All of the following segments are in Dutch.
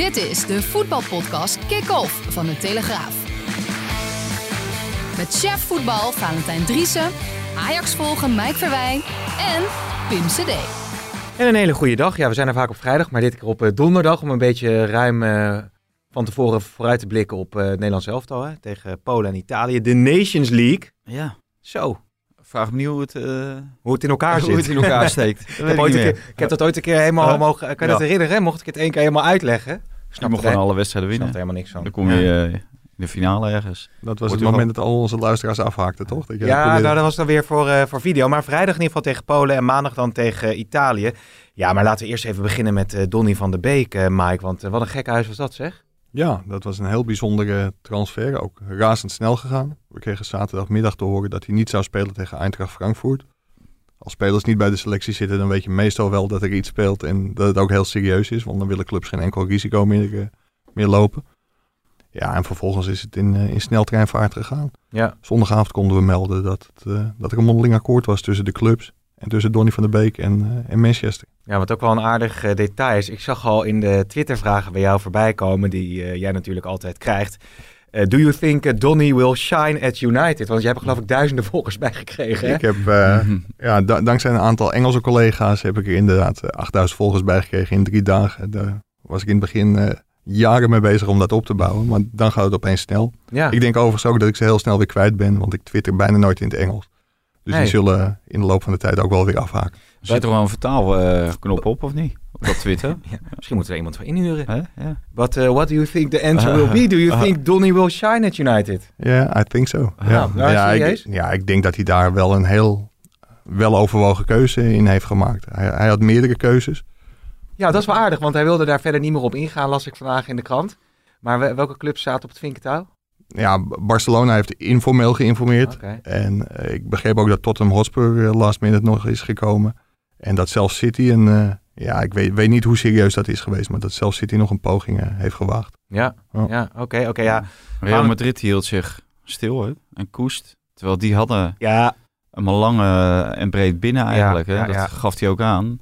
Dit is de voetbalpodcast Kick-Off van de Telegraaf. Met chef voetbal Valentijn Driessen, Ajax volgen Mike Verwijn en Pim CD. En een hele goede dag. Ja, we zijn er vaak op vrijdag, maar dit keer op eh, donderdag om een beetje ruim uh, van tevoren vooruit te blikken op uh, het Nederlands elftal hè, tegen Polen en Italië. De Nations League. Ja. Zo. Vraag me niet hoe het, uh, hoe het in elkaar zit. Hoe het in elkaar steekt. ik, heb ooit een keer, ik heb dat ooit een keer helemaal mogen... Kan je ja. dat herinneren? Mocht ik het één keer helemaal uitleggen? Snap je mocht gewoon alle wedstrijden winnen. er helemaal niks van. Dan kom je ja. uh, in de finale ergens. Dat was Wordt het moment dat al onze luisteraars afhaakten, toch? Dat ja, nou dat was dan weer voor, uh, voor video. Maar vrijdag in ieder geval tegen Polen en maandag dan tegen Italië. Ja, maar laten we eerst even beginnen met uh, Donny van der Beek, Mike. Want wat een gek huis was dat, zeg. Ja, dat was een heel bijzondere transfer. Ook razendsnel gegaan. We kregen zaterdagmiddag te horen dat hij niet zou spelen tegen Eintracht Frankfurt. Als spelers niet bij de selectie zitten, dan weet je meestal wel dat er iets speelt en dat het ook heel serieus is. Want dan willen clubs geen enkel risico meer, uh, meer lopen. Ja, en vervolgens is het in, uh, in sneltreinvaart gegaan. Ja. Zondagavond konden we melden dat, het, uh, dat er een mondeling akkoord was tussen de clubs. En tussen Donny van der Beek en, en Manchester. Ja, wat ook wel een aardig uh, detail is. Ik zag al in de Twitter-vragen bij jou voorbij komen, die jij natuurlijk altijd krijgt. Uh, do you think Donny will shine at United? Want jij hebt er geloof ik duizenden volgers bij gekregen. Hè? Ik heb, ja, dankzij een aantal Engelse collega's heb ik er inderdaad 8000 volgers bij gekregen in drie dagen. Daar was ik in het begin jaren mee bezig om dat op te bouwen. Maar dan gaat het opeens snel. Ja. Ik denk overigens ook dat ik ze heel snel weer kwijt ben, want ik twitter bijna nooit in het Engels. Dus Hey. die zullen in de loop van de tijd ook wel weer afhaken. Zit er wel een vertaalknop op of niet? Op dat Twitter? Ja, misschien moeten we er iemand voor inhuren. Hè? Ja. But uh, what do you think the answer will be? Do you think Donny will shine at United? Ja, I think so. Ah, ja. nou, ja, ik, ja, ik denk dat hij daar wel een heel wel overwogen keuze in heeft gemaakt. Hij, hij had meerdere keuzes. Ja, dat is wel aardig, want hij wilde daar verder niet meer op ingaan, las ik vandaag in de krant. Maar we- welke clubs zaten op het vinkentouw? Ja, Barcelona heeft informeel geïnformeerd. En eh, ik begreep ook dat Tottenham Hotspur eh, last minute nog is gekomen. En dat zelfs City een... eh, ja, ik weet, weet niet hoe serieus dat is geweest, maar dat zelfs City nog een poging eh, heeft gewaagd. Ja, Oh. ja oké, oké, ja. Real Madrid hield zich stil hè? en koest. Terwijl die hadden Ja, hem al lang eh, en breed binnen eigenlijk. Ja, hè? ja, dat ja. gaf hij ook aan.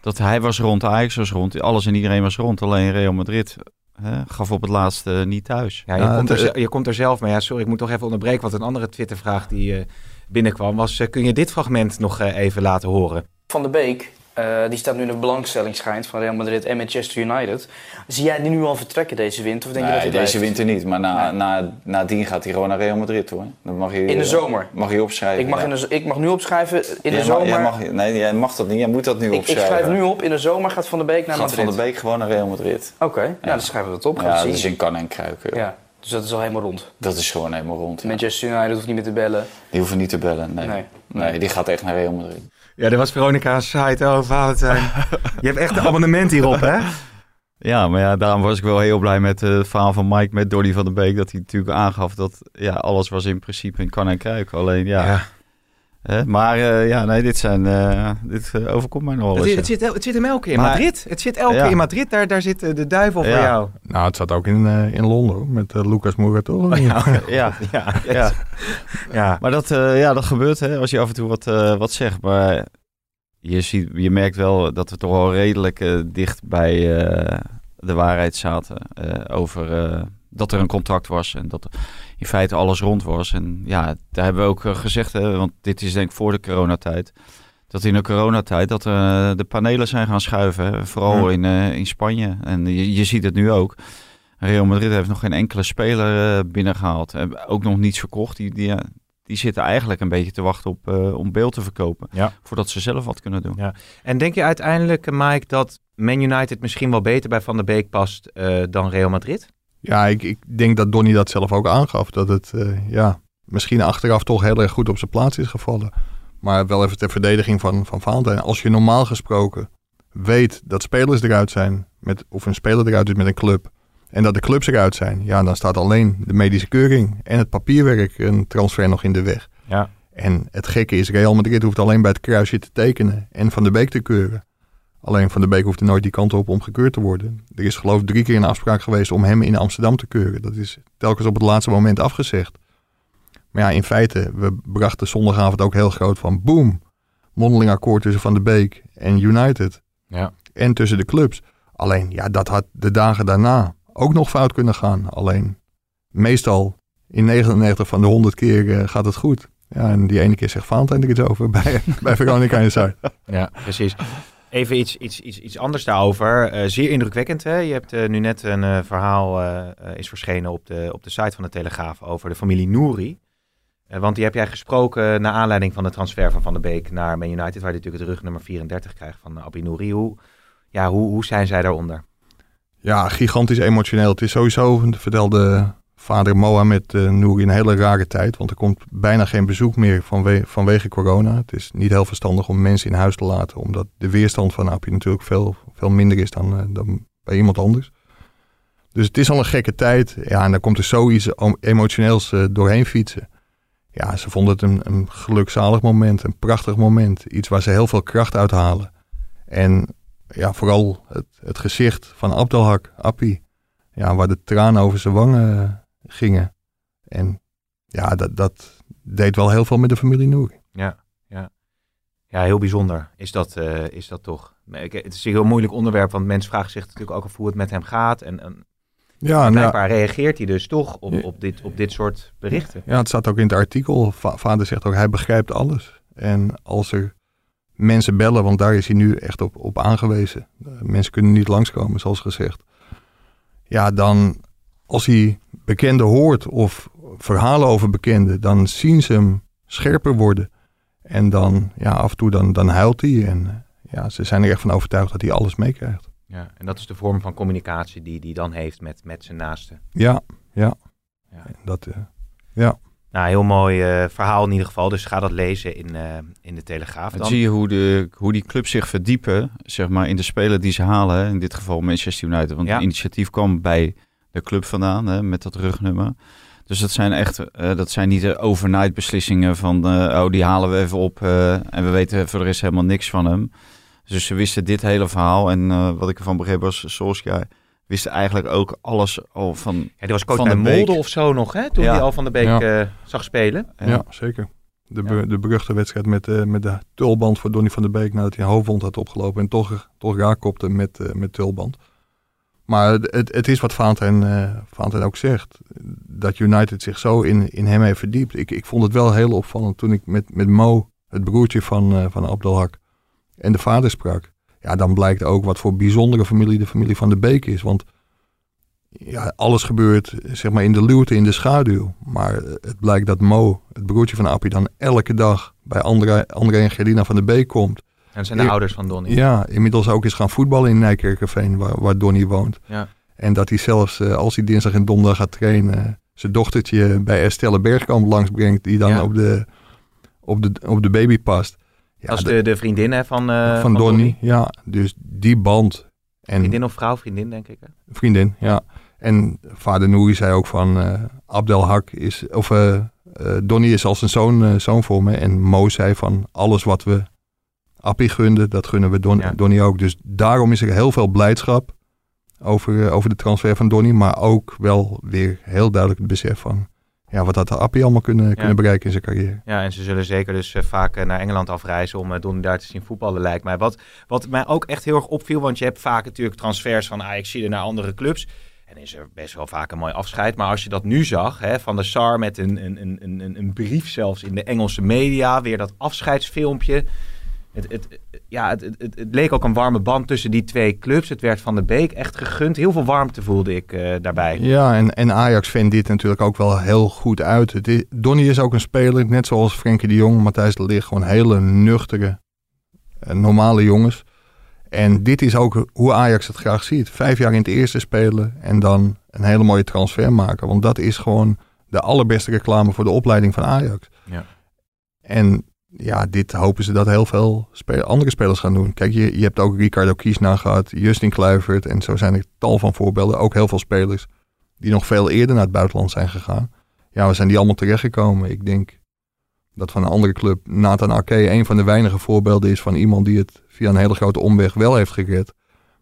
Dat hij was rond, Ajax was rond, alles en iedereen was rond. Alleen Real Madrid hè, gaf op het laatste niet thuis. ja, je, Ja, komt er, je komt er zelf mee. Ja, sorry, ik moet toch even onderbreken, want een andere Twittervraag die eh, binnenkwam was... eh, kun je dit fragment nog eh, even laten horen? Van de Beek, eh, die staat nu in de belangstelling schijnt van Real Madrid en Manchester United. Zie jij die nu al vertrekken deze winter? Of denk je dat Nee, deze blijft? winter niet. Maar na, Nee. na, nadien gaat hij gewoon naar Real Madrid toe. Hè. Dan mag je, In de zomer? Mag je opschrijven. Ik mag, ja. in de, ik mag nu opschrijven in de mag- zomer. jij mag, nee, jij mag dat niet. Jij moet dat nu ik, ik opschrijven. schrijf nu op, in de zomer gaat Van de Beek naar Gaat Madrid. Van de Beek gewoon naar Real Madrid. Oké, nou dan schrijven we dat op. Gaan Ja, dat is in kan en kruiken. Ja, dus dat is al helemaal rond. Dat is gewoon helemaal rond. ja. Manchester United hoeft niet meer te bellen. Die hoeven niet te bellen. Nee. Nee. Nee. die gaat echt naar Real Madrid. Ja, dat was Veronica's site. Oh, Valentijn. je hebt echt een abonnement hierop, hè? Ja, maar ja, daarom was ik wel heel blij met eh, het verhaal van Mike met Donny van der Beek. Dat hij natuurlijk aangaf dat ja, alles was in principe in kan en kruik. Alleen ja. Ja. Hè, maar eh, ja, nee, dit, zijn, eh, dit eh, overkomt mij nog wel Het, eens. het, zit, het zit hem elke keer in Maar- Madrid. Het zit elke Ja. keer in Madrid. Daar, daar zit de duivel voor Ja. jou. Nou, het zat ook in, eh, in Londen met Lucas Moura, Oh, toch? ja, Ja, ja. ja. Maar dat, eh, ja, dat gebeurt hè, als je af en toe wat, eh, wat zegt. Maar je, ziet, je merkt wel dat we toch wel redelijk dicht bij eh, de waarheid zaten. eh, over eh, dat er een contract was en dat in feite alles rond was. En ja, daar hebben we ook eh, gezegd, hè, want dit is denk ik voor de coronatijd. Dat in de coronatijd dat eh, de panelen zijn gaan schuiven. Hè, vooral Ja. in, eh, in Spanje. En je, je ziet het nu ook. Real Madrid heeft nog geen enkele speler eh, binnengehaald. Ook nog niets verkocht. Die, die, die zitten eigenlijk een beetje te wachten op, om beeld te verkopen. Ja. Voordat ze zelf wat kunnen doen. Ja. En denk je uiteindelijk, Mike, dat Man United misschien wel beter bij Van der Beek past dan Real Madrid? Ja, ik, ik denk dat Donny dat zelf ook aangaf. Dat het eh, ja, misschien achteraf toch heel erg goed op zijn plaats is gevallen. Maar wel even ter verdediging van, van Valentijn. Als je normaal gesproken weet dat spelers eruit zijn, met, of een speler eruit is met een club, en dat de clubs eruit zijn, ja, dan staat alleen de medische keuring en het papierwerk een transfer nog in de weg. Ja. En het gekke is, Real Madrid hoeft alleen bij het kruisje te tekenen en Van de Beek te keuren. Alleen Van de Beek hoeft er nooit die kant op om gekeurd te worden. Er is geloof ik drie keer een afspraak geweest om hem in Amsterdam te keuren. Dat is telkens op het laatste moment afgezegd. Maar ja, in feite, we brachten zondagavond ook heel groot van boom. Mondeling akkoord tussen Van de Beek en United. Ja. En tussen de clubs. Alleen, ja, dat had de dagen daarna ook nog fout kunnen gaan. Alleen, meestal in 99 van de 100 keer eh, gaat het goed. Ja, en die ene keer zegt Valentijn er iets over bij, bij Veronica en Zuid. Ja, precies. Even iets, iets, iets, iets anders daarover. Eh, zeer indrukwekkend. Hè? Je hebt eh, nu net een eh, verhaal is verschenen op de, op de site van de Telegraaf over de familie Nouri. Want die heb jij gesproken naar aanleiding van de transfer van Van der Beek naar Man United, waar hij natuurlijk het rugnummer 34 krijgt van Abi Nouri. Hoe, ja, hoe, hoe zijn zij daaronder? Ja, gigantisch emotioneel. Het is sowieso, vertelde vader Mohamed uh, Nouri, een hele rare tijd. Want er komt bijna geen bezoek meer vanwe vanwege corona. Het is niet heel verstandig om mensen in huis te laten. Omdat de weerstand van Appie natuurlijk veel, veel minder is dan, uh, dan bij iemand anders. Dus het is al een gekke tijd. Ja, en dan komt er zoiets emotioneels uh, doorheen fietsen. Ja, ze vonden het een, een gelukzalig moment, een prachtig moment. Iets waar ze heel veel kracht uit halen. En ja, vooral het, het gezicht van Abdelhak, Appie. Ja, waar de tranen over zijn wangen gingen. En ja, dat, dat deed wel heel veel met de familie Nouri. Ja, ja. ja heel bijzonder is dat, uh, is dat toch. Het is een heel moeilijk onderwerp, want mensen vragen zich natuurlijk ook af hoe het met hem gaat. En, en ja, blijkbaar nou, reageert hij dus toch op, op, dit, op dit soort berichten. Ja, het staat ook in het artikel. Va vader zegt ook, hij begrijpt alles. En als er mensen bellen, want daar is hij nu echt op, op aangewezen. Mensen kunnen niet langskomen, zoals gezegd. Ja, dan als hij bekenden hoort of verhalen over bekenden, dan zien ze hem scherper worden. En dan, ja, af en toe dan, dan huilt hij. En ja, ze zijn er echt van overtuigd dat hij alles meekrijgt. Ja, en dat is de vorm van communicatie die hij dan heeft met, met zijn naasten. Ja, ja. ja. Dat, uh, ja. Nou, heel mooi uh, verhaal in ieder geval. Dus ga dat lezen in, uh, in de Telegraaf. Dan zie je hoe, de, hoe die clubs zich verdiepen, zeg maar, in de spelen die ze halen. In dit geval Manchester United. Want ja. het initiatief kwam bij de club vandaan, hè, met dat rugnummer. Dus dat zijn echt, uh, dat zijn niet de overnight beslissingen van, uh, oh die halen we even op uh, en we weten voor de rest helemaal niks van hem. Dus ze wisten dit hele verhaal en wat ik ervan begreep was, Solskjaer wist eigenlijk ook alles al van Ja, die was coach van de Molde of zo nog, hè, toen ja. hij al van de Beek ja. zag spelen. Ja, ja zeker. De, be de beruchte wedstrijd met, met de tulband voor Donny van der Beek nadat hij een hoofdwond had opgelopen en toch, toch raakopte met, met tulband. Maar het, het is wat Valentijn, uh, Valentijn ook zegt. Dat United zich zo in, in hem heeft verdiept. Ik, ik vond het wel heel opvallend toen ik met, met Mo, het broertje van, uh, van Abdelhak, en de vader sprak. Ja, dan blijkt ook wat voor bijzondere familie de familie van de Beek is. Want ja, alles gebeurt zeg maar in de luwte, in de schaduw. Maar het blijkt dat Mo, het broertje van Appie, dan elke dag bij André, André en Gerlina van de Beek komt. En zijn de ouders van Donny. Ja, inmiddels ook eens gaan voetballen in Nijkerkerveen, waar, waar Donny woont. Ja. En dat hij zelfs, uh, als hij dinsdag en donderdag gaat trainen, zijn dochtertje bij Estelle Bergkamp langsbrengt, die dan ja. op, de, op, de, op de baby past. Ja, is de, de vriendin hè, van, uh, van, van Donny. Donny. Ja, dus die band. En, vriendin of vrouw? Vriendin, denk ik. Hè? Vriendin, ja. En vader Nouri zei ook van uh, Abdelhak is, of uh, Donny is als een zoon, zoon voor me. En Mo zei van alles wat we Appie gunde, dat gunnen we Don, ja. Donny ook. Dus daarom is er heel veel blijdschap over, uh, over de transfer van Donny. Maar ook wel weer heel duidelijk het besef van... Ja, wat had de Appie allemaal kunnen, ja. kunnen bereiken in zijn carrière. Ja, en ze zullen zeker dus uh, vaak uh, naar Engeland afreizen om Donny daar te zien voetballen, lijkt mij. Wat, wat mij ook echt heel erg opviel, want je hebt vaak natuurlijk transfers van Ajax naar andere clubs. En is er best wel vaak een mooi afscheid. Maar als je dat nu zag, hè, van de Sar met een, een, een, een, een brief zelfs in de Engelse media, weer dat afscheidsfilmpje... Het, het, ja, het, het, het, leek ook een warme band tussen die twee clubs. Het werd Van de Beek echt gegund. Heel veel warmte voelde ik uh, daarbij. Ja, en, en Ajax vindt dit natuurlijk ook wel heel goed uit. Het is, Donny is ook een speler, net zoals Frenkie de Jong, Matthijs de Ligt. Gewoon hele nuchtere, uh, normale jongens. En dit is ook hoe Ajax het graag ziet. Vijf jaar in het eerste spelen en dan een hele mooie transfer maken. Want dat is gewoon de allerbeste reclame voor de opleiding van Ajax. Ja. En ja, dit hopen ze dat heel veel andere spelers gaan doen. Kijk, je, je hebt ook Ricardo Kiesna gehad, Justin Kluivert en zo zijn er tal van voorbeelden. Ook heel veel spelers die nog veel eerder naar het buitenland zijn gegaan. Ja, we zijn die allemaal terechtgekomen. Ik denk dat van een andere club Nathan Ake een van de weinige voorbeelden is van iemand die het via een hele grote omweg wel heeft gered.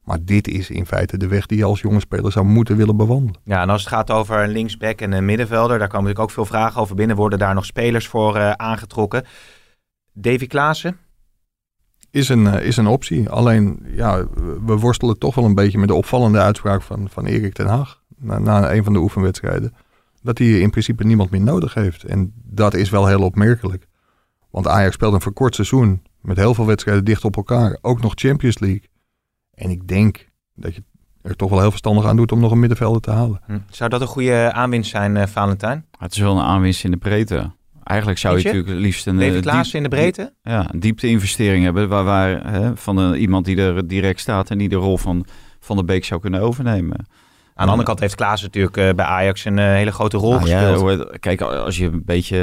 Maar dit is in feite de weg die je als jonge speler zou moeten willen bewandelen. Ja, en als het gaat over een linksback en een middenvelder, daar komen natuurlijk ook veel vragen over binnen. Worden daar nog spelers voor uh, aangetrokken? Davy Klaassen, is een, eh, is een optie. Alleen, ja, we worstelen toch wel een beetje met de opvallende uitspraak van, van Erik ten Haag. Na, na een van de oefenwedstrijden. Dat hij in principe niemand meer nodig heeft. En dat is wel heel opmerkelijk. Want Ajax speelt een verkort seizoen. Met heel veel wedstrijden dicht op elkaar. Ook nog Champions League. En ik denk dat je er toch wel heel verstandig aan doet om nog een middenvelder te halen. Hm. Zou dat een goede aanwinst zijn, eh, Valentijn? Het is wel een aanwinst in de breedte. Eigenlijk zou je je? natuurlijk liefst een, David eh, Klaassen in de breedte? ja, een diepte-investering hebben. Waar, waar, hè, van een, iemand die er direct staat en die de rol van Van de Beek zou kunnen overnemen. Aan de andere kant heeft Klaassen natuurlijk eh, bij Ajax een eh, hele grote rol ja, gespeeld. kijk, als je een beetje,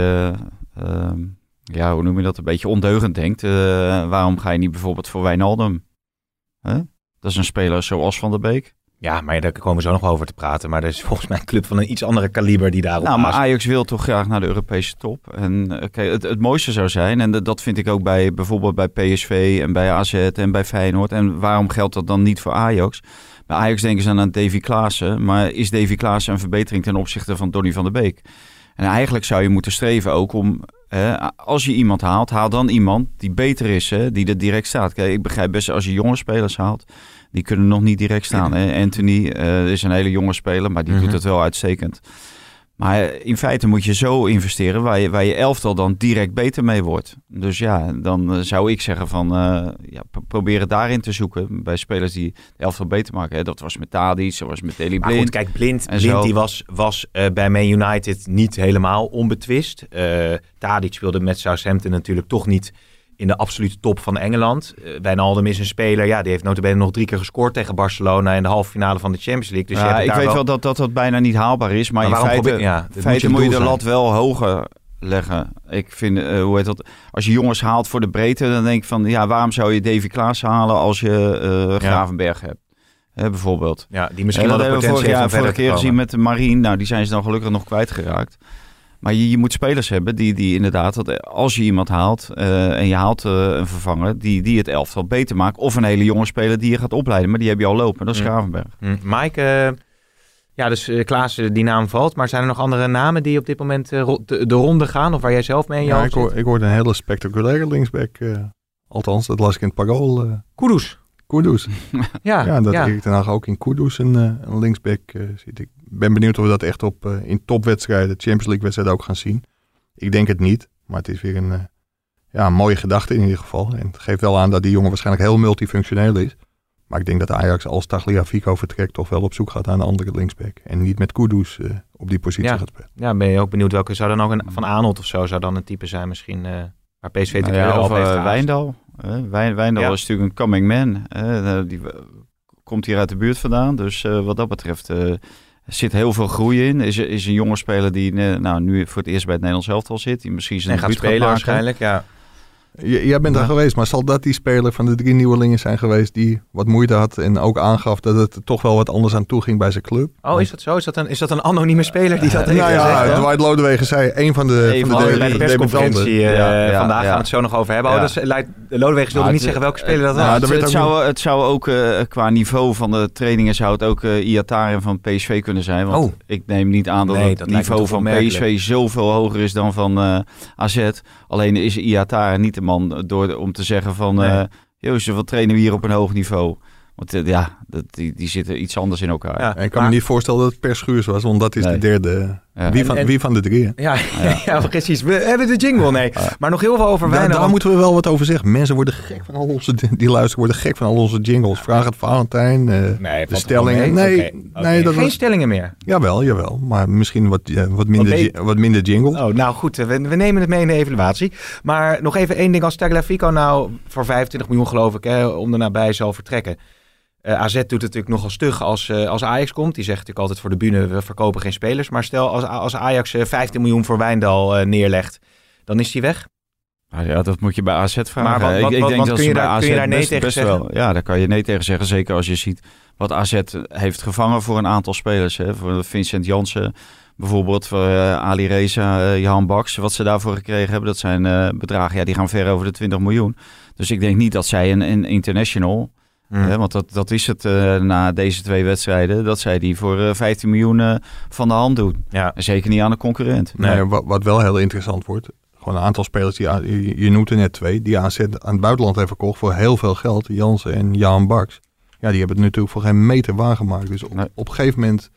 eh, ehm, ja, hoe noem je dat, een beetje ondeugend denkt. eh, waarom ga je niet bijvoorbeeld voor Wijnaldum? Dat is een speler zoals Van der Beek. Ja, maar daar komen we zo nog over te praten. Maar er is volgens mij een club van een iets andere kaliber die daarop Nou, maar. Ajax wil toch graag naar de Europese top. En eh, kijk, het, het mooiste zou zijn, en dat- vind ik ook bij bijvoorbeeld bij PSV en bij AZ en bij Feyenoord. En waarom geldt dat dan niet voor Ajax? Bij Ajax denken ze aan Davy Klaassen, maar is Davy Klaassen een verbetering ten opzichte van Donny van der Beek? En eigenlijk zou je moeten streven ook om, hè, als je iemand haalt, haal dan iemand die beter is, hè, die er direct staat. Kijk, ik begrijp best als je jonge spelers haalt, die kunnen nog niet direct staan. Hè. Anthony eh, is een hele jonge speler, maar die Mhm. doet het wel uitstekend. Maar in feite moet je zo investeren waar je, waar je elftal dan direct beter mee wordt. Dus ja, dan eh, zou ik zeggen van eh, ja, pro- probeer het daarin te zoeken bij spelers die de elftal beter maken. Hè. Dat was met Tadic, dat was met Deli Maar Blind. goed, kijk, Blind, Blind zo. die was, was bij Man United niet helemaal onbetwist. Tadic speelde met Southampton natuurlijk toch niet in de absolute top van Engeland. Eh Wijnaldum is een speler, ja, die heeft notabene nog drie keer gescoord tegen Barcelona in de halve finale van de Champions League. Dus je ja, ik weet wel dat, dat dat bijna niet haalbaar is, maar, Maar in feite, probeer- ja, feite moet moet je je, doel de zijn. lat wel hoger leggen. Ik vind, eh, hoe heet dat, als je jongens haalt voor de breedte, dan denk ik van, ja, waarom zou je Davy Klaas halen als je eh, Gravenberg hebt? Hè, bijvoorbeeld. Ja, die misschien En wel de hebben we potentie vorig heeft om vorige keer gezien met de Marine. Nou, die zijn ze dan gelukkig nog kwijtgeraakt. Maar je, je moet spelers hebben die, die inderdaad, dat als je iemand haalt eh, en je haalt eh, een vervanger, die, die het elftal beter maakt. Of een hele jonge speler die je gaat opleiden, maar die heb je al lopen. Dat is Mm. Gravenberg. Mike, eh, ja, dus eh Klaas, eh, die naam valt. Maar zijn er nog andere namen die op dit moment eh, de, de ronde gaan? Of waar jij zelf mee in je Ja, ik, hoor, zit? ik hoorde een hele spectaculaire linksback. eh, althans, dat las ik in het Parool. eh Kudus. Kudus. Ja, Ja, dat ja. Hag ook in Kudus een, eh, een linksback eh, ziet. Ik ben benieuwd of we dat echt op, eh, in topwedstrijden, Champions League wedstrijden ook gaan zien. Ik denk het niet, maar het is weer een, eh, ja, een mooie gedachte in ieder geval. En het geeft wel aan dat die jongen waarschijnlijk heel multifunctioneel is. Maar ik denk dat Ajax als Tagliafico vertrekt toch wel op zoek gaat naar een andere linksback. En niet met Kudus eh, op die positie Ja. gaat spelen. Ja, ben je ook benieuwd welke zou dan ook een van Arnold of zo zou dan een type zijn misschien eh, waar PSV Nou ja, of heeft gehaald. Wijndal. hè. Wijn, Wijndal Ja. is natuurlijk een coming man. hè. Eh, die komt hier uit de buurt vandaan. Dus eh, wat dat betreft eh, er zit heel veel groei in. Is, is een jonge speler die eh, nou, nu voor het eerst bij het Nederlands elftal zit. Die misschien zijn en gaat spelen waarschijnlijk, ja. J- jij bent daar Ja. geweest, maar zal dat die speler van de drie nieuwelingen zijn geweest die wat moeite had en ook aangaf dat het toch wel wat anders aan toe ging bij zijn club? Oh, is dat zo? Is dat een, is dat een anonieme speler die dat heeft nou ja, gezegd? Dwight Lodewegen zei een van de, Een van van de, de- de, bij de persconferentie eh, Ja, ja, vandaag ja. gaan we het zo nog over hebben. Ja. Oh, dus Leit- Lodewijk wilde niet het- zeggen welke speler dat was. dat het, zou, het zou ook eh, qua niveau van de trainingen zou het ook eh Iataren van PSV kunnen zijn. Want Oh. ik neem niet aan dat Nee, het dat niveau van. PSV zoveel hoger is dan van eh, AZ. Alleen is Iataren niet de man door, om te zeggen van... Nee. eh Joost, wat trainen we hier op een hoog niveau? Want eh, ja, dat, die, die zitten iets anders in elkaar. Ja. En ik kan Maar- me niet voorstellen dat het per Schuurs was, want dat is Nee. de derde. Ja. Wie, van, en- wie van de drie? hè? Ja, ja. Ja. precies. We hebben de jingle, nee. Maar nog heel veel over Daar, Wijnaldum. daar moeten we wel wat over zeggen. Mensen worden gek van al onze, die luisteren worden gek van al onze jingles. Vraag het Valentijn. eh, Nee, de stellingen. Nee, nee, dat Geen was- stellingen meer. jawel, jawel. Maar misschien wat, eh, wat, minder, Wat minder jingle. Oh, nou goed, we, we nemen het mee in de evaluatie. Maar nog even één ding. Als Tagliafico nou voor 25 miljoen geloof ik, hè, om er nabij zal vertrekken. Eh, AZ doet het natuurlijk nogal stug als, eh, als Ajax komt. Die zegt natuurlijk altijd voor de bühne, we verkopen geen spelers. Maar stel als, als Ajax eh, 15 miljoen voor Wijndal eh, neerlegt, dan is hij weg. Nou ja, dat moet je bij AZ vragen. Maar wat- Ik- wat- ik, wat- denk dat kun je bij daar- AZ kun je daar nee best, tegen best zeggen? wel. Ja, daar kan je nee tegen zeggen. Zeker als je ziet wat AZ heeft gevangen voor een aantal spelers. Hè. Voor Vincent Jansen bijvoorbeeld, voor eh, Ali Reza, eh, Johan Baks. Wat ze daarvoor gekregen hebben, dat zijn eh, bedragen. Ja, die gaan ver over de 20 miljoen. Dus ik denk niet dat zij een, een international... Hè, want dat, dat is het eh, na deze twee wedstrijden. Dat zij die voor eh, 15 miljoen eh, van de hand doen. Ja. En zeker niet aan een concurrent. Nee. Nee, wat, wat wel heel interessant wordt. Gewoon een aantal spelers, die, je, je noemt er net twee, die AZ aan het buitenland heeft verkocht voor heel veel geld. Jansen en Jan Baks. Ja, die hebben het natuurlijk voor geen meter waargemaakt. Dus op, Nee. op een gegeven moment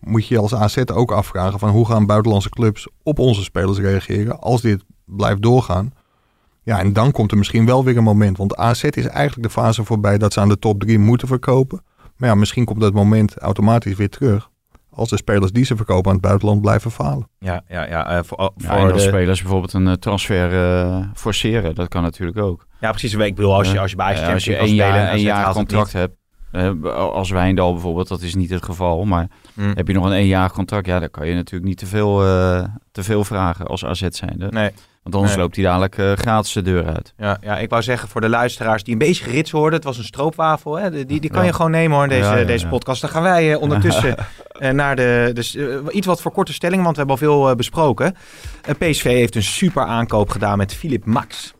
moet je je als AZ ook afvragen van hoe gaan buitenlandse clubs op onze spelers reageren als dit blijft doorgaan. Ja, en dan komt er misschien wel weer een moment. Want AZ is eigenlijk de fase voorbij dat ze aan de top 3 moeten verkopen. Maar ja, misschien komt dat moment automatisch weer terug. Als de spelers die ze verkopen aan het buitenland blijven falen. Ja, ja, ja. eh, voor, Ja, voor en als de- spelers bijvoorbeeld een eh, transfer eh, forceren, dat kan natuurlijk ook. ja, precies. Ik bedoel, als je, als je bij als je League jaar, contract hebt, eh, als Wijndal bijvoorbeeld, dat is niet het geval. Maar. Mm. heb je nog een één jaar contract, ja, dan kan je natuurlijk niet te veel, eh, te veel vragen als AZ zijnde. Nee. Want anders Nee. loopt hij dadelijk eh, gratis de deur uit. Ja, ja, ik wou zeggen voor de luisteraars die een beetje gerits hoorden. Het was een stroopwafel. Hè? Die, die kan Ja. je gewoon nemen hoor, deze, Ja, ja, deze podcast. Dan gaan wij eh, ondertussen eh, naar de, de s- eh, iets wat voor korte stelling, want we hebben al veel besproken. PSV heeft een super aankoop gedaan met Philip Max.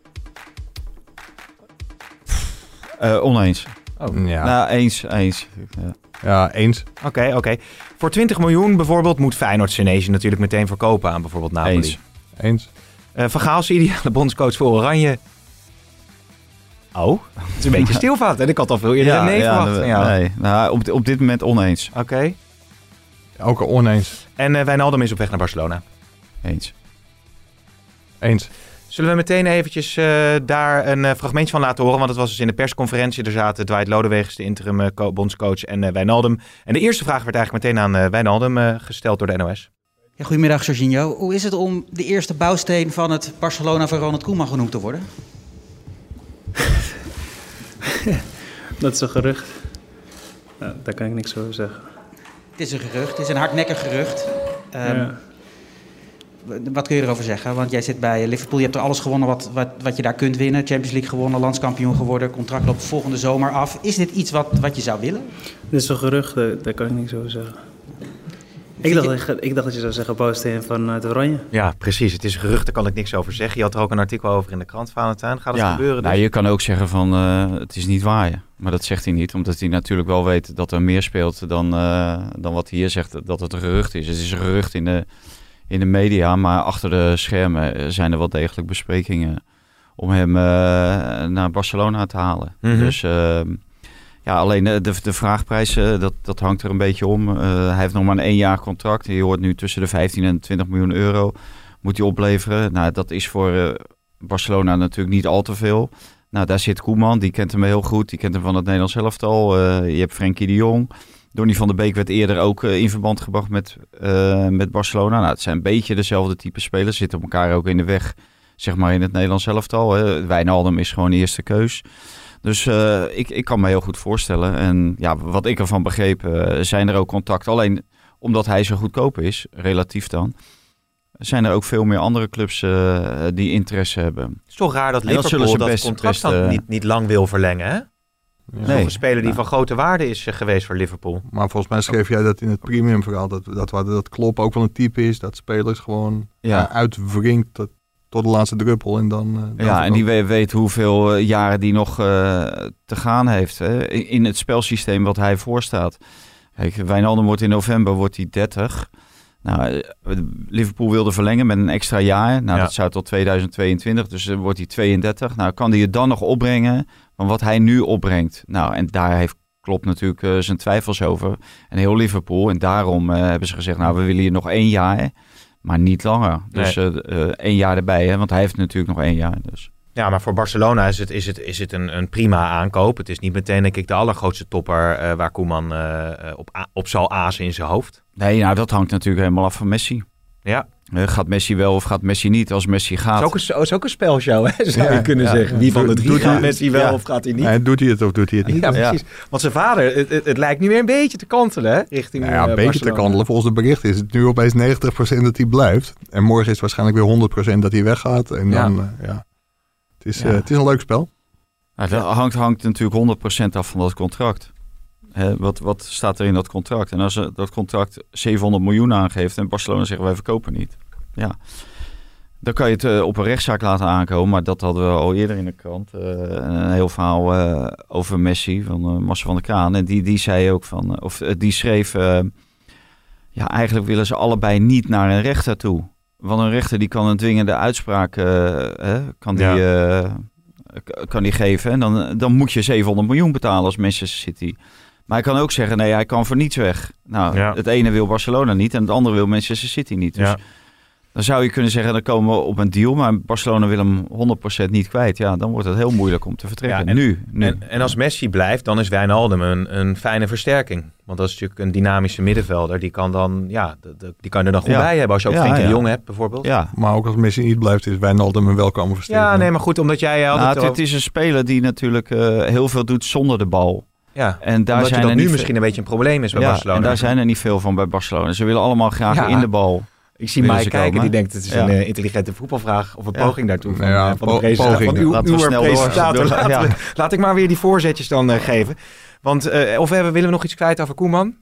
Eh, oneens. Oh. Ja, Nou, eens, eens. Ja. ja eens. Oké, oké. Voor 20 miljoen bijvoorbeeld moet Feyenoord Senesi natuurlijk meteen verkopen aan bijvoorbeeld Napoli. Eens. Eens. Eh is de ideale bondscoach voor Oranje. Oh, het is een beetje stilvaart. En ik had al veel eerder nee verwacht de- van jou. nee. Nou, op, op dit moment oneens. Oké. Ook oneens. En eh Wijnaldum is op weg naar Barcelona. Eens. Eens. Zullen we meteen eventjes eh, daar een eh, fragmentje van laten horen? Want het was dus in de persconferentie. Er zaten Dwight Lodewegens, de interim eh, co- bondscoach, en eh, Wijnaldum. En de eerste vraag werd eigenlijk meteen aan eh, Wijnaldum eh, gesteld door de NOS. Ja, goedemiddag, Jorginho. Hoe is het om de eerste bouwsteen van het Barcelona van Ronald Koeman genoemd te worden? Dat is een gerucht. Ja, daar kan ik niks over zeggen. Het is een gerucht, het is een hardnekkig gerucht. Ehm, ja. Wat kun je erover zeggen? Want jij zit bij Liverpool, je hebt er alles gewonnen wat, wat, wat je daar kunt winnen. Champions League gewonnen, landskampioen geworden, contract loopt volgende zomer af. Is dit iets wat, wat je zou willen? Dit is een gerucht, eh, daar kan ik niks over zeggen. Ik dacht, dat je- ik dacht dat je zou zeggen bouwsteen van het Oranje. Ja, precies. Het is gerucht, daar kan ik niks over zeggen. Je had er ook een artikel over in de krant, Valentijn. Gaat het ja, gebeuren? nou, Dus? je kan ook zeggen van eh, het is niet waar. ja. Maar dat zegt hij niet, omdat hij natuurlijk wel weet dat er meer speelt dan, eh, dan wat hij hier zegt dat het een gerucht is. Het is een gerucht in de, in de media, maar achter de schermen eh, zijn er wel degelijk besprekingen om hem eh, naar Barcelona te halen. Mhm. Dus ehm, ja, alleen eh, de, de vraagprijs, eh, dat, dat hangt er een beetje om. Eh, hij heeft nog maar een één jaar contract. Je hoort nu tussen de 15 en 20 miljoen euro moet hij opleveren. Nou, dat is voor Barcelona natuurlijk niet al te veel. Nou, daar zit Koeman, die kent hem heel goed. Die kent hem van het Nederlands elftal. Je hebt Frenkie de Jong. Donny van der Beek werd eerder ook in verband gebracht met, met Barcelona. Nou, het zijn een beetje dezelfde type spelers. Zitten elkaar ook in de weg, zeg maar, in het Nederlands elftal. Hè. Wijnaldum is gewoon de eerste keus. Dus eh, ik, ik kan me heel goed voorstellen. En ja, wat ik ervan begreep, eh, zijn er ook contacten. Alleen omdat hij zo goedkoop is, relatief dan, zijn er ook veel meer andere clubs eh, die interesse hebben. Het is toch raar dat dat Liverpool dat, best- contract dan niet, niet lang wil verlengen, hè? Ja. Nog een speler die Nou. van grote waarde is geweest voor Liverpool. Maar volgens mij schreef jij dat in het premium verhaal. Dat, dat, dat, dat Klopp ook wel een type is. Dat spelers gewoon Ja. uitwringt tot, tot de laatste druppel. En dan, eh, dan Ja, en die weet hoeveel eh, jaren die nog eh, te gaan heeft. Hè? In het spelsysteem wat hij voorstaat. Kijk, Wijnaldum wordt in november wordt hij 30. Nou, Liverpool wilde verlengen met een extra jaar. Nou, Ja. dat zou tot 2022, dus dan wordt hij 32. Nou, kan hij het dan nog opbrengen van wat hij nu opbrengt? Nou, en daar heeft Klopp natuurlijk zijn twijfels over. En heel Liverpool. En daarom eh, hebben ze gezegd, nou, we willen hier nog één jaar, maar niet langer. Dus eh, eh, één jaar erbij, hè? want hij heeft natuurlijk nog één jaar. Dus. Ja, maar voor Barcelona is het, is het, is het een, een prima aankoop. Het is niet meteen, denk ik, de allergrootste topper eh, waar Koeman op, op zal azen in zijn hoofd. Nee, nou dat hangt natuurlijk helemaal af van Messi. Ja, Eh, gaat Messi wel of gaat Messi niet? Als Messi het gaat... is ook een, is ook een spelshow, hè, zou Ja, je kunnen ja, zeggen. Wie van de Doet- drie doet gaat hij- Messi wel ja. of gaat hij niet? Nee, doet hij het of doet hij het niet? Ja, precies. Want zijn vader, het, het, het lijkt nu weer een beetje te kantelen, hè, richting Nou ja, eh, een beetje te kandelen. Volgens de berichten is het nu opeens 90% dat hij blijft. En morgen is het waarschijnlijk weer 100% dat hij weggaat. En Ja. dan, eh, ja. Het, is, Ja. eh, het is een leuk spel. Nou, dat hangt, hangt natuurlijk 100% af van dat contract. Hè, wat, wat staat er in dat contract? En als dat contract 700 miljoen aangeeft en Barcelona zegt wij verkopen niet. Ja. Dan kan je het eh, op een rechtszaak laten aankomen. Maar dat hadden we al eerder in de krant. eh, een heel verhaal eh, over Messi van Marcel van der Kraan. En die, die zei ook van, of die schreef... ja, eigenlijk willen ze allebei niet naar een rechter toe. Want een rechter die kan een dwingende uitspraak kan die, kan die geven. En dan, dan moet je 700 miljoen betalen als Manchester City. Maar hij kan ook zeggen, nee, hij kan voor niets weg. Nou, Ja. het ene wil Barcelona niet en het andere wil Manchester City niet. Dus Ja. dan zou je kunnen zeggen, dan komen we op een deal. Maar Barcelona wil hem 100% niet kwijt. Ja, dan wordt het heel moeilijk om te vertrekken. Ja, en- nu, nu. En, en als Messi blijft, dan is Wijnaldum een, een fijne versterking. Want dat is natuurlijk een dynamische middenvelder. Die kan, dan, ja, de- de- die kan er dan goed Ja. bij hebben. Als je ook Ja, Frenkie de. Jong hebt, bijvoorbeeld. ja. Maar ook als Messi niet blijft, is Wijnaldum een welkome versterking. Ja, nee, maar goed, omdat jij Nou, het is een speler die natuurlijk eh, heel veel doet zonder de bal. Ja, En daar omdat zijn dat er nu niet misschien een beetje een probleem is bij ja, Barcelona. En daar zijn er niet veel van bij Barcelona. Ze willen allemaal graag Ja. in de bal. Ik zie mij kijken, komen. die denkt het is Ja. een eh, intelligente voetbalvraag of een Ja. poging daartoe van, ja, eh, van de po- presentator. poging. Van uw, Laten we uw snel door. presentator. Door- Laten ja. we- laat ik maar weer die voorzetjes dan eh, geven. Want, eh, of hebben, willen we nog iets kwijt over Koeman?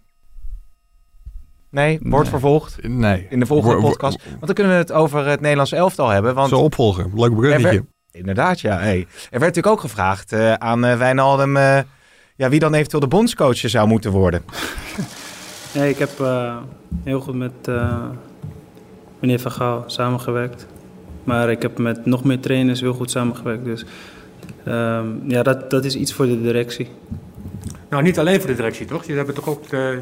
Nee, wordt Nee. vervolgd Nee. in de volgende podcast. Want dan kunnen we het over het Nederlands elftal hebben. Want Zo opvolger. Leuk bruggetje. Er Inderdaad, ja. Hey. Er werd natuurlijk ook gevraagd eh, aan eh, Wijnaldum... ja, wie dan eventueel de bondscoach zou moeten worden. Nee, ik heb eh, heel goed met eh, meneer Van Gaal samengewerkt. Maar ik heb met nog meer trainers heel goed samengewerkt. Dus ehm, ja, dat, dat is iets voor de directie. Nou, niet alleen voor de directie, toch? Jullie hebben toch ook de,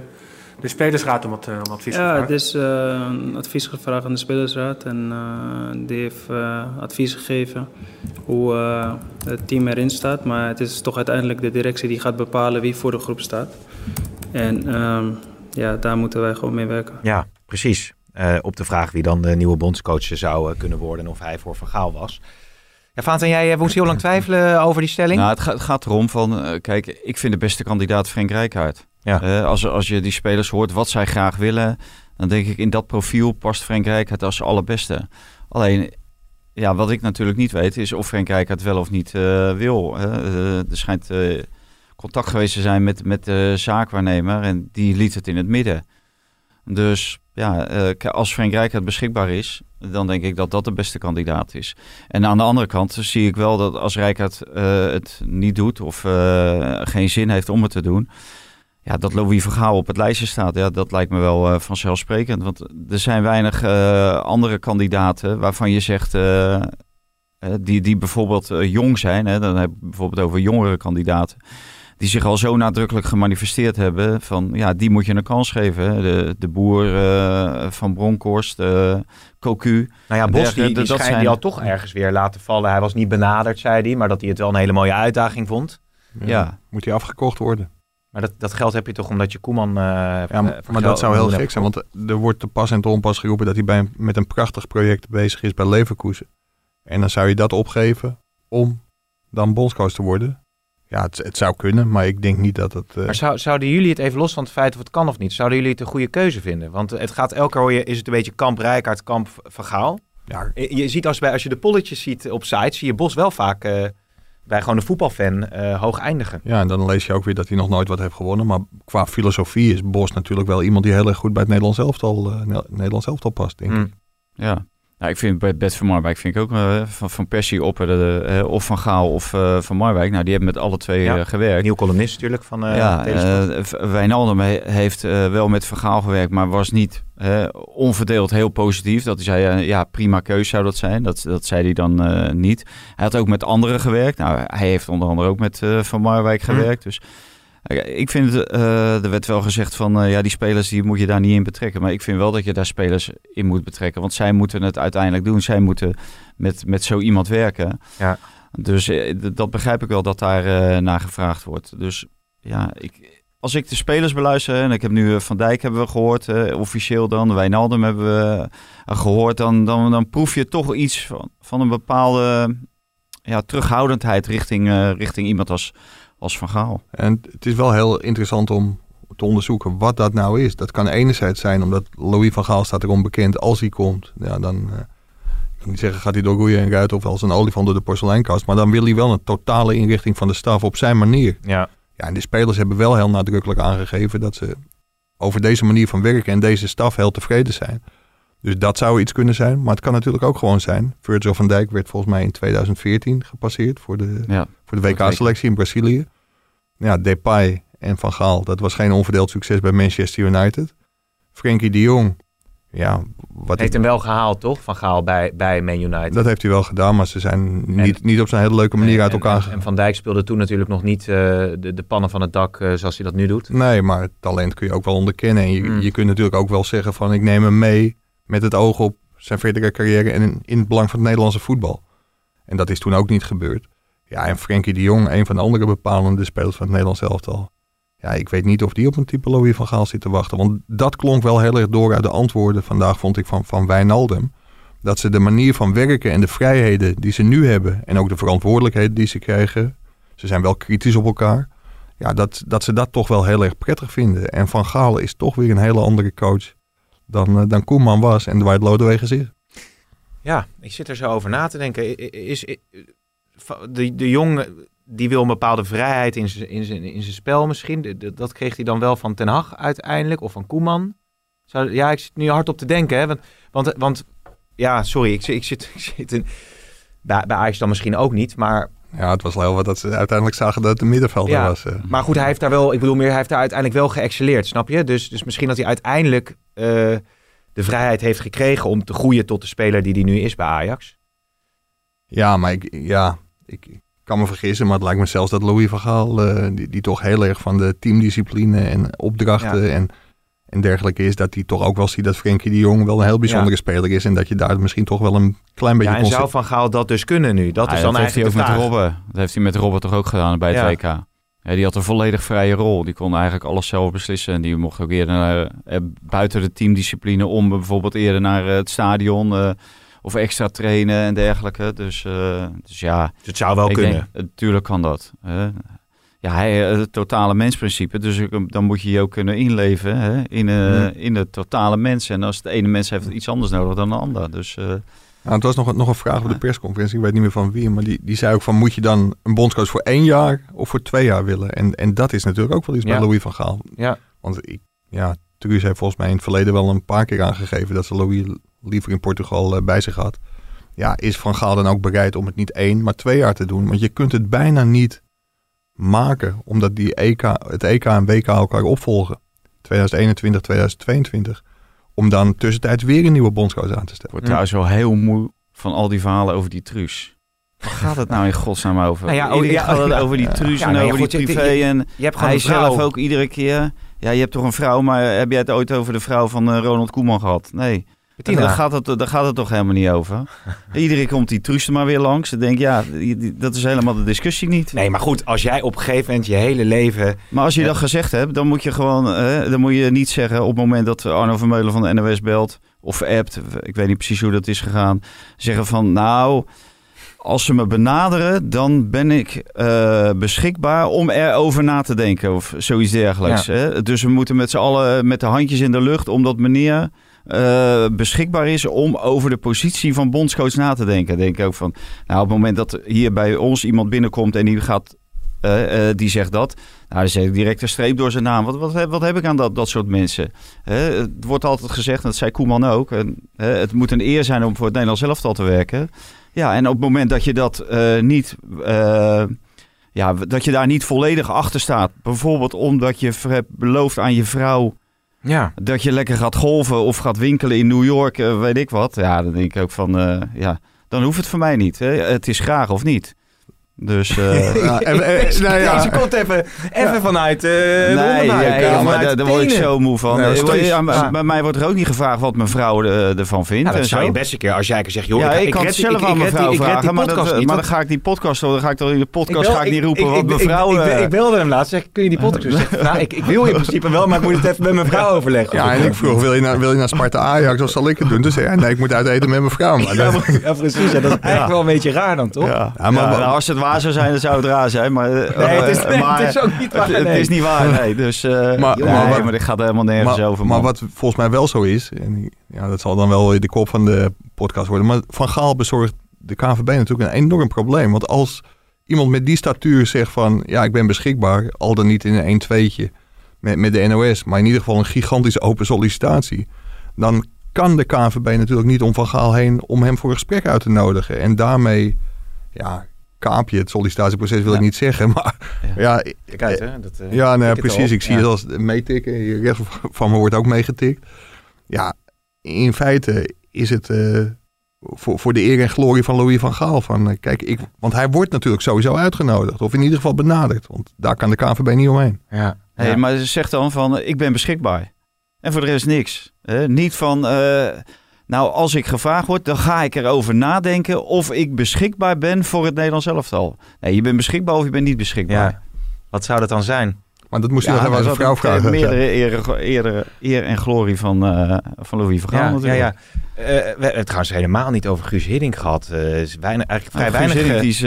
de spelersraad om wat, eh, om advies Ja, gevraagd? het is eh, een advies gevraagd aan de spelersraad. En eh, die heeft advies gegeven hoe eh, het team erin staat. Maar het is toch uiteindelijk de directie die gaat bepalen wie voor de groep staat. En ehm, ja, daar moeten wij gewoon mee werken. Ja, precies. Eh, op de vraag wie dan de nieuwe bondscoach zou kunnen worden... en of hij voor Van Gaal was. Ja, Vaanten, jij eh, moest heel lang twijfelen over die stelling. Nou, het, gaat, het gaat erom van, eh, kijk, ik vind de beste kandidaat Frank Rijkaard. Ja. Eh, als, als je die spelers hoort wat zij graag willen, dan denk ik in dat profiel past Frank Rijkaard als allerbeste. Alleen, ja, wat ik natuurlijk niet weet is of Frank Rijkaard wel of niet eh, wil. Eh, er schijnt contact geweest te zijn met, met de zaakwaarnemer en die liet het in het midden. Dus ja, als Frank Rijkaard beschikbaar is, dan denk ik dat dat de beste kandidaat is. En aan de andere kant zie ik wel dat als Rijkaard het niet doet of geen zin heeft om het te doen, ja, dat Louis Vergaal op het lijstje staat. Ja, dat lijkt me wel eh, vanzelfsprekend. Want er zijn weinig eh, andere kandidaten waarvan je zegt, eh, die, die bijvoorbeeld jong zijn. Hè, dan heb ik bijvoorbeeld over jongere kandidaten. Die zich al zo nadrukkelijk gemanifesteerd hebben van ja, die moet je een kans geven. hè. De, de boer eh, van Bronkhorst, eh Cocu. nou ja, Bos die, die dat schijnt zijn- die al toch ergens weer laten vallen. Hij was niet benaderd, zei hij. Maar dat hij het wel een hele mooie uitdaging vond. Ja. Moet hij afgekocht worden? Maar dat, dat geld heb je toch omdat je Koeman... eh, Ja, eh, maar, dat zou heel gek zijn. Want er wordt te pas en te onpas geroepen dat hij bij, een- met een prachtig project bezig is bij Leverkusen. En dan zou je dat opgeven om dan bondscoach te worden. Ja, het, het zou kunnen, maar ik denk niet dat het... eh, Maar zou, zouden jullie het even los van het feit of het kan of niet, zouden jullie het een goede keuze vinden? Want het gaat elke keer, hoor je, is het een beetje kamp Rijkaard, kamp Van Gaal. ja, Je je ziet als, bij, als je de polletjes ziet op sites, zie je Bos wel vaak bij gewoon een voetbalfan eh, hoog eindigen. ja, en dan lees je ook weer dat hij nog nooit wat heeft gewonnen. Maar qua filosofie is Bos natuurlijk wel iemand die heel erg goed bij het Nederlands elftal, eh, Ne- Nederlands elftal past, denk ik. Mm. Ja. Nou, ik vind bij Bert van Marwijk vind ik ook eh, van, van Persie op eh, of van Gaal of eh, van Marwijk. Nou, die hebben met alle twee Ja. eh, gewerkt. Nieuw columnist natuurlijk van eh ja, eh, Wijnaldum he- heeft eh, wel met Van Gaal gewerkt, maar was niet eh, onverdeeld heel positief. Dat hij zei, eh, ja, prima keus zou dat zijn. Dat, dat zei hij dan eh, niet. Hij had ook met anderen gewerkt. Nou, hij heeft onder andere ook met eh, Van Marwijk Hm. gewerkt. Dus eh, ik vind, eh, er werd wel gezegd van, eh, ja, die spelers die moet je daar niet in betrekken. Maar ik vind wel dat je daar spelers in moet betrekken. Want zij moeten het uiteindelijk doen. Zij moeten met, met zo iemand werken. Ja. Dus eh, dat begrijp ik wel dat daar naar gevraagd wordt. Dus ja, ik, als ik de spelers beluister, en ik heb nu Van Dijk hebben we gehoord, eh, officieel dan, Wijnaldum hebben we eh, gehoord, dan, dan, dan proef je toch iets van, van een bepaalde ja, terughoudendheid richting, richting iemand als, als Van Gaal. En het is wel heel interessant om te onderzoeken wat dat nou is. Dat kan enerzijds zijn omdat Louis van Gaal staat erom bekend als hij komt. Ja, dan eh, ik kan niet zeggen gaat hij door roeien en ruiten of als een olifant door de porseleinkast. Maar dan wil hij wel een totale inrichting van de staf op zijn manier. Ja. Ja, en de spelers hebben wel heel nadrukkelijk aangegeven dat ze over deze manier van werken en deze staf heel tevreden zijn. Dus dat zou iets kunnen zijn. Maar het kan natuurlijk ook gewoon zijn. Virgil van Dijk werd volgens mij in 2014 gepasseerd voor de, Ja, voor de WK-selectie in Brazilië. Ja, Depay en Van Gaal, dat was geen onverdeeld succes bij Manchester United. Frenkie de Jong, ja, wat Heeft ik- hem wel gehaald, toch? Van Gaal bij, bij Man United. dat heeft hij wel gedaan, maar ze zijn niet, niet op zo'n hele leuke manier En- uit elkaar en, gegaan. en Van Dijk speelde toen natuurlijk nog niet eh, de, de pannen van het dak eh, zoals hij dat nu doet. Nee, maar talent kun je ook wel onderkennen. En je, Mm. je kunt natuurlijk ook wel zeggen van ik neem hem mee met het oog op zijn verdere carrière en in, in het belang van het Nederlandse voetbal. En dat is toen ook niet gebeurd. Ja, en Frenkie de Jong, een van de andere bepalende spelers van het Nederlands elftal. Ja, ik weet niet of die op een type Louis van Gaal zit te wachten. Want dat klonk wel heel erg door uit de antwoorden vandaag, vond ik, van, van Wijnaldum. Dat ze de manier van werken en de vrijheden die ze nu hebben... en ook de verantwoordelijkheden die ze krijgen... ze zijn wel kritisch op elkaar... Ja, dat, dat ze dat toch wel heel erg prettig vinden. En Van Gaal is toch weer een hele andere coach dan, eh, dan Koeman was en Dwight Lodewegen is. Ja, ik zit er zo over na te denken. Is, de, de jong eh, die wil een bepaalde vrijheid in zijn in zijn- in zijn spel misschien. De- de- Dat kreeg hij dan wel van Ten Hag uiteindelijk of van Koeman. Zou, ja, ik zit nu hard op te denken. Hè? Want, want, want ja, sorry, ik, zit- ik zit, ik zit in, bij, bij Ajax dan misschien ook niet. Maar, Ja, het was wel wat dat ze uiteindelijk zagen dat het een middenvelder Ja. was. eh. maar goed, hij heeft daar wel, ik bedoel meer, hij heeft daar uiteindelijk wel geëxceleerd, snap je? Dus, dus misschien dat hij uiteindelijk de vrijheid heeft gekregen om te groeien tot de speler die hij nu is bij Ajax. Ja, maar ik, ja, ik kan me vergissen, maar het lijkt me zelfs dat Louis van Gaal, eh, die, die toch heel erg van de teamdiscipline en opdrachten Ja. en, en dergelijke is, dat hij toch ook wel ziet dat Frenkie de Jong wel een heel bijzondere speler is en dat je daar misschien toch wel een klein beetje Ja, en zou Van Gaal dat dus kunnen nu? Dat Ja, is dan dat heeft hij eigenlijk ook met. Robben. Dat heeft hij met Robben toch ook gedaan bij het Ja. WK. Die had een volledig vrije rol. Die kon eigenlijk alles zelf beslissen. En die mocht ook eerder naar, eh, buiten de teamdiscipline om bijvoorbeeld eerder naar eh, het stadion eh, of extra trainen en dergelijke. Dus, eh, dus ja, Dus het zou wel kunnen. denk, natuurlijk kan dat. hè. ja, hij, eh, het totale mensprincipe. Dus dan moet je je ook kunnen inleven hè, in, eh, Mhm. in de totale mens. En als de ene mens heeft iets anders nodig dan de ander. Dus eh, Nou, het was nog, een- nog een vraag op de persconferentie, ik weet niet meer van wie, maar die, die zei ook van moet je dan een bondscoach voor één jaar of voor twee jaar willen? En, en dat is natuurlijk ook wel iets Ja. bij Louis van Gaal. Ja. Want ik, ja, Truus heeft volgens mij in het verleden wel een paar keer aangegeven dat ze Louis liever in Portugal eh, bij zich had. Ja, is Van Gaal dan ook bereid om het niet één, maar twee jaar te doen? Want je kunt het bijna niet maken, omdat die EK, het EK en WK elkaar opvolgen. 2021, 2022. Om dan tussentijds weer een nieuwe bondscoach aan te stellen. wordt trouwens wel heel moe van al die verhalen over die truus. Waar gaat het nou in godsnaam over? Nou ja, oh, Iedereen ja, gaat het over die truus Ja, en nee, over goed, die privé. je- en Je hebt hij zelf ook iedere keer. Ja, je hebt toch een vrouw, maar heb jij het ooit over de vrouw van eh, Ronald Koeman gehad? Nee. Bettina. Daar gaat, het, daar gaat het toch helemaal niet over. Iedereen komt die truus er maar weer langs. Ze denkt, ja, dat is helemaal de discussie niet. Nee, maar goed, als jij op een gegeven moment je hele leven... Maar als je Ja. dat gezegd hebt, dan moet je gewoon, eh, dan moet je niet zeggen op het moment dat Arno Vermeulen van de NOS belt of appt, ik weet niet precies hoe dat is gegaan, zeggen van nou, als ze me benaderen, dan ben ik eh, beschikbaar om erover na te denken of zoiets dergelijks. Hè? Dus we moeten met z'n allen met de handjes in de lucht, omdat meneer eh, beschikbaar is om over de positie van bondscoach na te denken. Denk ik ook van, nou op het moment dat hier bij ons iemand binnenkomt en die gaat eh, eh, die zegt dat. Nou, dan zet ik direct een streep door zijn naam. Wat, wat, heb, wat heb ik aan dat, dat soort mensen? Het wordt altijd gezegd, en dat zei Koeman ook... En, het moet een eer zijn om voor het Nederlands elftal te werken. Ja, en op het moment dat je dat niet... ja, dat je daar niet volledig achter staat. Bijvoorbeeld omdat je hebt beloofd aan je vrouw... Ja, dat je lekker gaat golven of gaat winkelen in New York, eh, weet ik wat. Ja, dan denk ik ook van... eh, ja, dan hoeft het voor mij niet. Hè. Het is graag of niet. Dus... eh, Ja, en- en- nou ja. Deze komt even, even vanuit eh nee, ja, eh, maar daar, word ik zo moe van. Nee. Bij mij wordt er ook niet gevraagd wat mijn vrouw ervan vindt. Dat en zou zo. je best een keer, als jij kan zeggen, joh, ja, ik, ik kan red het die- zelf ik- aan ik mijn vrouw vragen, maar, dat, podcast niet, maar want- dan ga ik die podcast, dan ga ik toch in de podcast bel- ga ik niet roepen ik, wat ik, mijn ik- vrouw... Ik, belde hem laatst, zeg, kun je die podcast doen? Zeg, nou, ik, ik wil in principe wel, maar ik moet het even met mijn vrouw overleggen. Ja, en ik vroeg, wil je naar, wil je naar Sparta Ajax of zal ik het doen? Dus nee, ik moet uit eten met mijn vrouw. Maar Ja, precies. Dat is eigenlijk wel een beetje raar dan, toch? ja. Maar- nou, als het waar zou zijn, dan zou het raar zijn. Maar, Nee, het is, eh, nee, maar het is ook niet waar. het, het nee. is niet waar, nee. Dus, eh, Maar- nee, maar wat- maar dit gaat helemaal nergens maar, over, maar man. wat volgens mij wel zo is, en ja, dat zal dan wel de kop van de podcast worden, maar Van Gaal bezorgt de KVB natuurlijk een enorm probleem. Want als iemand met die statuur zegt van, ja, ik ben beschikbaar, al dan niet in een 1-2'tje met, met de NOS, maar in ieder geval een gigantische open sollicitatie, dan kan de KVB natuurlijk niet om Van Gaal heen om hem voor een gesprek uit te nodigen. En daarmee, ja, kaap je het sollicitatieproces, wil ik niet zeggen, maar Ja. ja, Kijk uit, hè. Dat, eh, ja, nee, precies. Ik zie het als meetikken. Hier rechts van me wordt ook meegetikt. Ja, in feite is het eh, voor, voor de eer en glorie van Louis van Gaal. Van, eh, kijk, ik, want hij wordt natuurlijk sowieso uitgenodigd. Of in ieder geval benaderd. Want daar kan de KNVB niet omheen. Ja. Hey, Ja. Maar ze zegt dan van, ik ben beschikbaar. En voor de rest niks. Hè? Niet van, eh, nou als ik gevraagd word, dan ga ik erover nadenken of ik beschikbaar ben voor het Nederlands elftal. Nee, je bent beschikbaar of je bent niet beschikbaar. Ja. Wat zou dat dan zijn? Maar dat moest even aan zijn vrouw vragen. Meerdere eer, eer, eer en glorie van, eh, van Louis van Gaal Ja, ja, natuurlijk. ja. Eh, we hebben het trouwens helemaal niet over Guus Hiddink gehad. Eh, is weinig, eigenlijk vrij Nou, weinig. Hiddink, die is,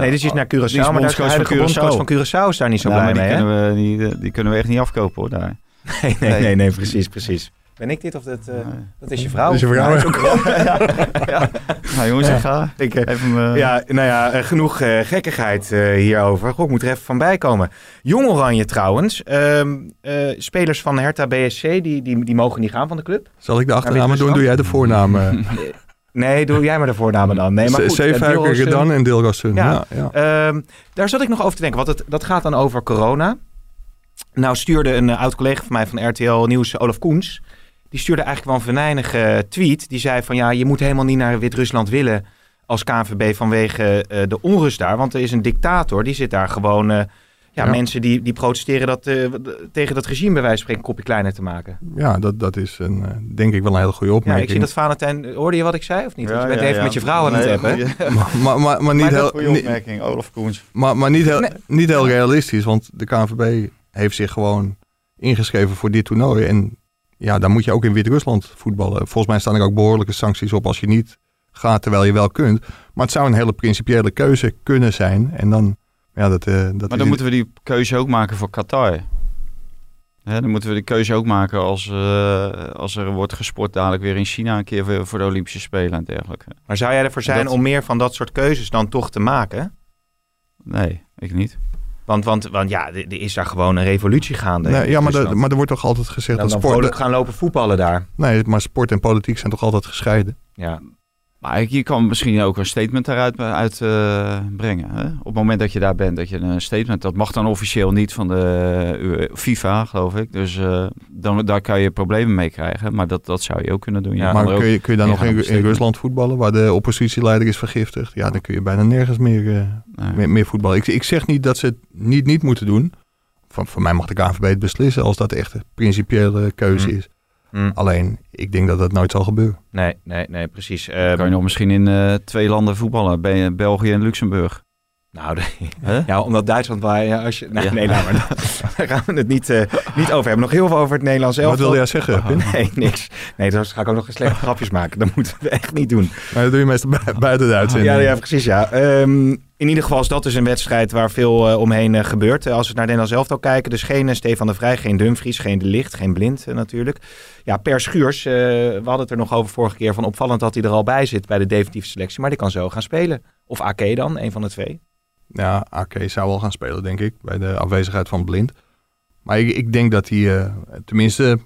nee, dus die is naar die is Curaçao, maar daar is de van bondscoach van Curaçao. Curaçao is daar niet zo Ja, blij die mee, hè? kunnen, we, die, die kunnen we echt niet afkopen hoor daar. Nee, nee, Nee. nee, nee, precies, precies. Ben ik dit of dat, eh, dat is je vrouw? Dat is je vrouw, Ja, ja. ja. Nou jongens, Ja. ik ga. Ik, eh, Even, ja, nou ja, eh, genoeg eh, gekkigheid eh, hierover. Goh, ik moet er even van bij komen. Jong Oranje trouwens. ehm, eh, spelers van Hertha BSC, die, die, die mogen niet gaan van de club. Zal ik de je doen? Doe jij de voornamen? Nee, doe jij maar de voornamen dan. Nee, maar goed. Zeefuiker, Gedan en Dilrosun. Ja. Ja, ja. Ehm, daar zat ik nog over te denken, want het, dat gaat dan over corona. Nou stuurde een eh, oud-collega van mij van RTL Nieuws, Olaf Koens... die stuurde eigenlijk wel een venijnige tweet. Die zei van ja, je moet helemaal niet naar Wit-Rusland willen als KNVB vanwege eh, de onrust daar. Want er is een dictator, die zit daar gewoon... eh, ja, Ja. mensen die, die protesteren dat, eh, tegen dat regime bij wijze van spreken een kopje kleiner te maken. ja dat, dat is een, eh, denk ik wel een hele goede Ja, opmerking. ik zie dat Valentijn... Hoorde je wat ik zei of niet? Want je bent Ja, ja, even ja. met je vrouw aan het hebben. Maar, maar, maar, maar niet, Maar heel, goede niet, opmerking, Olaf Koens. maar, maar niet, heel, Nee. niet heel realistisch. Want de KNVB heeft zich gewoon ingeschreven voor dit toernooi. En ja, dan moet je ook in Wit-Rusland voetballen. Volgens mij staan er ook behoorlijke sancties op als je niet gaat terwijl je wel kunt. Maar het zou een hele principiële keuze kunnen zijn. En dan, ja, dat, eh, dat Maar is dan moeten we die keuze ook maken voor Qatar. Hè, dan moeten we die keuze ook maken als, eh, als er wordt gesport dadelijk weer in China een keer voor, voor de Olympische Spelen en dergelijke. Maar zou jij ervoor zijn Dat- om meer van dat soort keuzes dan toch te maken? Nee, ik niet. Want, want, want ja, er is daar gewoon een revolutie gaande. Nee, ja, maar, de- maar er wordt toch altijd gezegd dan, dat dan sport... gaan lopen voetballen daar. Nee, maar sport en politiek zijn toch altijd gescheiden. Ja. Maar je kan misschien ook een statement daaruit uit, eh, brengen. Hè? Op het moment dat je daar bent, dat je een statement... Dat mag dan officieel niet van de eh, FIFA, geloof ik. Dus eh, dan, daar kan je problemen mee krijgen. Maar dat, dat zou je ook kunnen doen. Ja, maar kun je, kun je dan nog in. Rusland voetballen, waar de oppositieleider is vergiftigd? Ja, dan kun je bijna nergens meer, Nee. meer, meer voetballen. Ik, ik zeg niet dat ze het niet, niet moeten doen. Van, voor mij mag de KNVB het beslissen als dat echt een principiële keuze Hm. is. Hm. Alleen, ik denk dat dat nooit zal gebeuren. Nee, nee, nee, precies. Ehm, kan je nog misschien in eh, twee landen voetballen. Be- België en Luxemburg. nou, de- ja, omdat Duitsland waar ja, als je. Nee, Ja. nee, laat maar. Daar gaan we het niet, eh, niet over hebben. Nog heel veel over het Nederlands Wat elftal. wilde jij zeggen? Nee, niks. Nee, dan ga ik ook nog eens slechte grapjes maken. Dat moeten we echt niet doen. Maar dat doe je meestal bui- buiten de uitzending. Ja, ja, precies. Ja. Ehm, in ieder geval is dat dus een wedstrijd waar veel eh, omheen eh, gebeurt. Eh, als we naar Nederland zelf al kijken. Dus geen Stefan de Vrij, geen Dumfries, geen De Licht, geen Blind natuurlijk. Ja, Per Schuurs, we hadden het er nog over vorige keer. Van opvallend dat hij er al bij zit bij de definitieve selectie. Maar die kan zo gaan spelen. Of AK dan, een van de twee. Ja, AK zou wel gaan spelen, denk ik, bij de afwezigheid van Blind. Maar ik, ik denk dat hij, tenminste,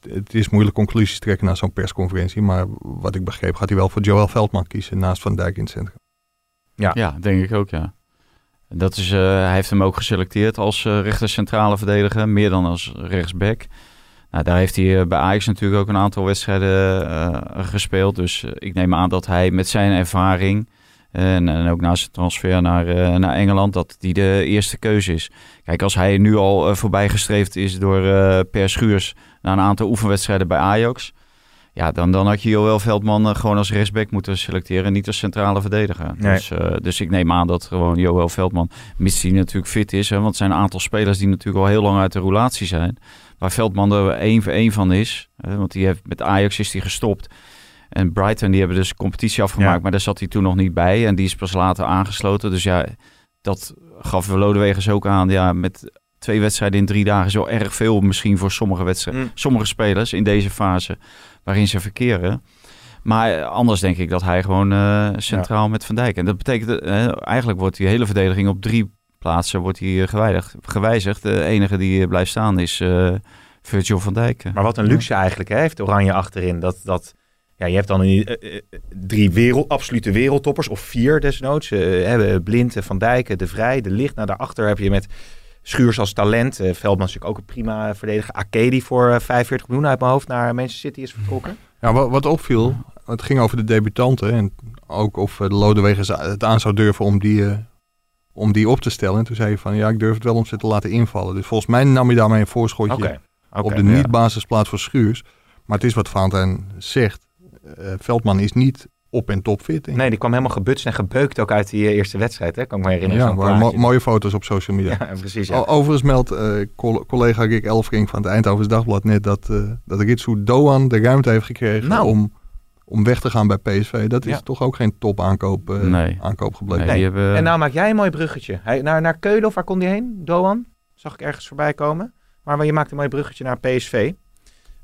het is moeilijk conclusies trekken na zo'n persconferentie. Maar wat ik begreep, gaat hij wel voor Joel Veldman kiezen naast Van Dijk in het centrum. Ja, denk ik ook, ja. Dat is, eh, hij heeft hem ook geselecteerd als eh rechter centrale verdediger, meer dan als rechtsback. Nou, daar heeft hij eh, bij Ajax natuurlijk ook een aantal wedstrijden eh, gespeeld. Dus eh, ik neem aan dat hij met zijn ervaring eh, en, en ook na zijn transfer naar, eh, naar Engeland, dat die de eerste keuze is. Kijk, als hij nu al eh, voorbijgestreefd is door eh, Per Schuurs na een aantal oefenwedstrijden bij Ajax... Ja, dan, dan had je Joël Veldman eh, gewoon als rechtsback moeten selecteren en niet als centrale verdediger. Nee. Dus, eh, dus ik neem aan dat gewoon Joël Veldman, mits hij natuurlijk fit is, hè, want het zijn een aantal spelers die natuurlijk al heel lang uit de roulatie zijn, waar Veldman er één voor één van is. hè, want die heeft, met Ajax is hij gestopt. En Brighton, die hebben dus competitie afgemaakt, Ja. maar daar zat hij toen nog niet bij. En die is pas later aangesloten. Dus ja, dat gaf Lodewegers ook aan. Ja, met twee wedstrijden in drie dagen is wel erg veel misschien voor sommige wedstrijden. Mm. Sommige spelers in deze fase waarin ze verkeren. Maar anders denk ik dat hij gewoon eh, centraal met Van Dijk. En dat betekent, eh, eigenlijk wordt die hele verdediging op drie plaatsen wordt die, eh, gewijzigd. gewijzigd. De enige die blijft staan is eh Virgil van Dijk. Maar wat een luxe eigenlijk hè, heeft Oranje achterin. Dat, dat, ja, je hebt dan een, drie wereld, absolute wereldtoppers, of vier desnoods. Hebben Blind, Van Dijk, De Vrij, De Licht. Nou, daarachter heb je met Schuurs als talent. eh, Veldman is natuurlijk ook een prima verdediger. Ake die voor eh, 45 miljoen uit mijn hoofd naar Manchester City is vertrokken. Ja, wat, wat opviel, het ging over de debutanten. En ook of eh, de Lodewegen het aan zou durven om die, eh, om die op te stellen. En toen zei hij van ja, ik durf het wel om ze te laten invallen. Dus volgens mij nam hij daarmee een voorschotje op de niet-basisplaats voor Schuurs. Maar het is wat Valentijn zegt. Eh, Veldman is niet op en top fit. denk ik. Nee, die kwam helemaal gebutst en gebeukt ook uit die eh, eerste wedstrijd. Hè? Kan ik me herinneren. ja, maar mo- mooie foto's op social media. Ja, precies. Ja. Overigens meldt eh, col- collega Rick Elfring van het Eindhovens Dagblad net dat, uh, dat Ritsu Doan de ruimte heeft gekregen Nou. om, om weg te gaan bij PSV. Dat is Ja. toch ook geen top aankoop, eh, Nee. aankoop gebleken. Nee, hebben, En nou maak jij een mooi bruggetje. Hij, naar, naar Keulen of waar kon die heen? Doan? Zag ik ergens voorbij komen. Maar je maakt een mooi bruggetje naar PSV.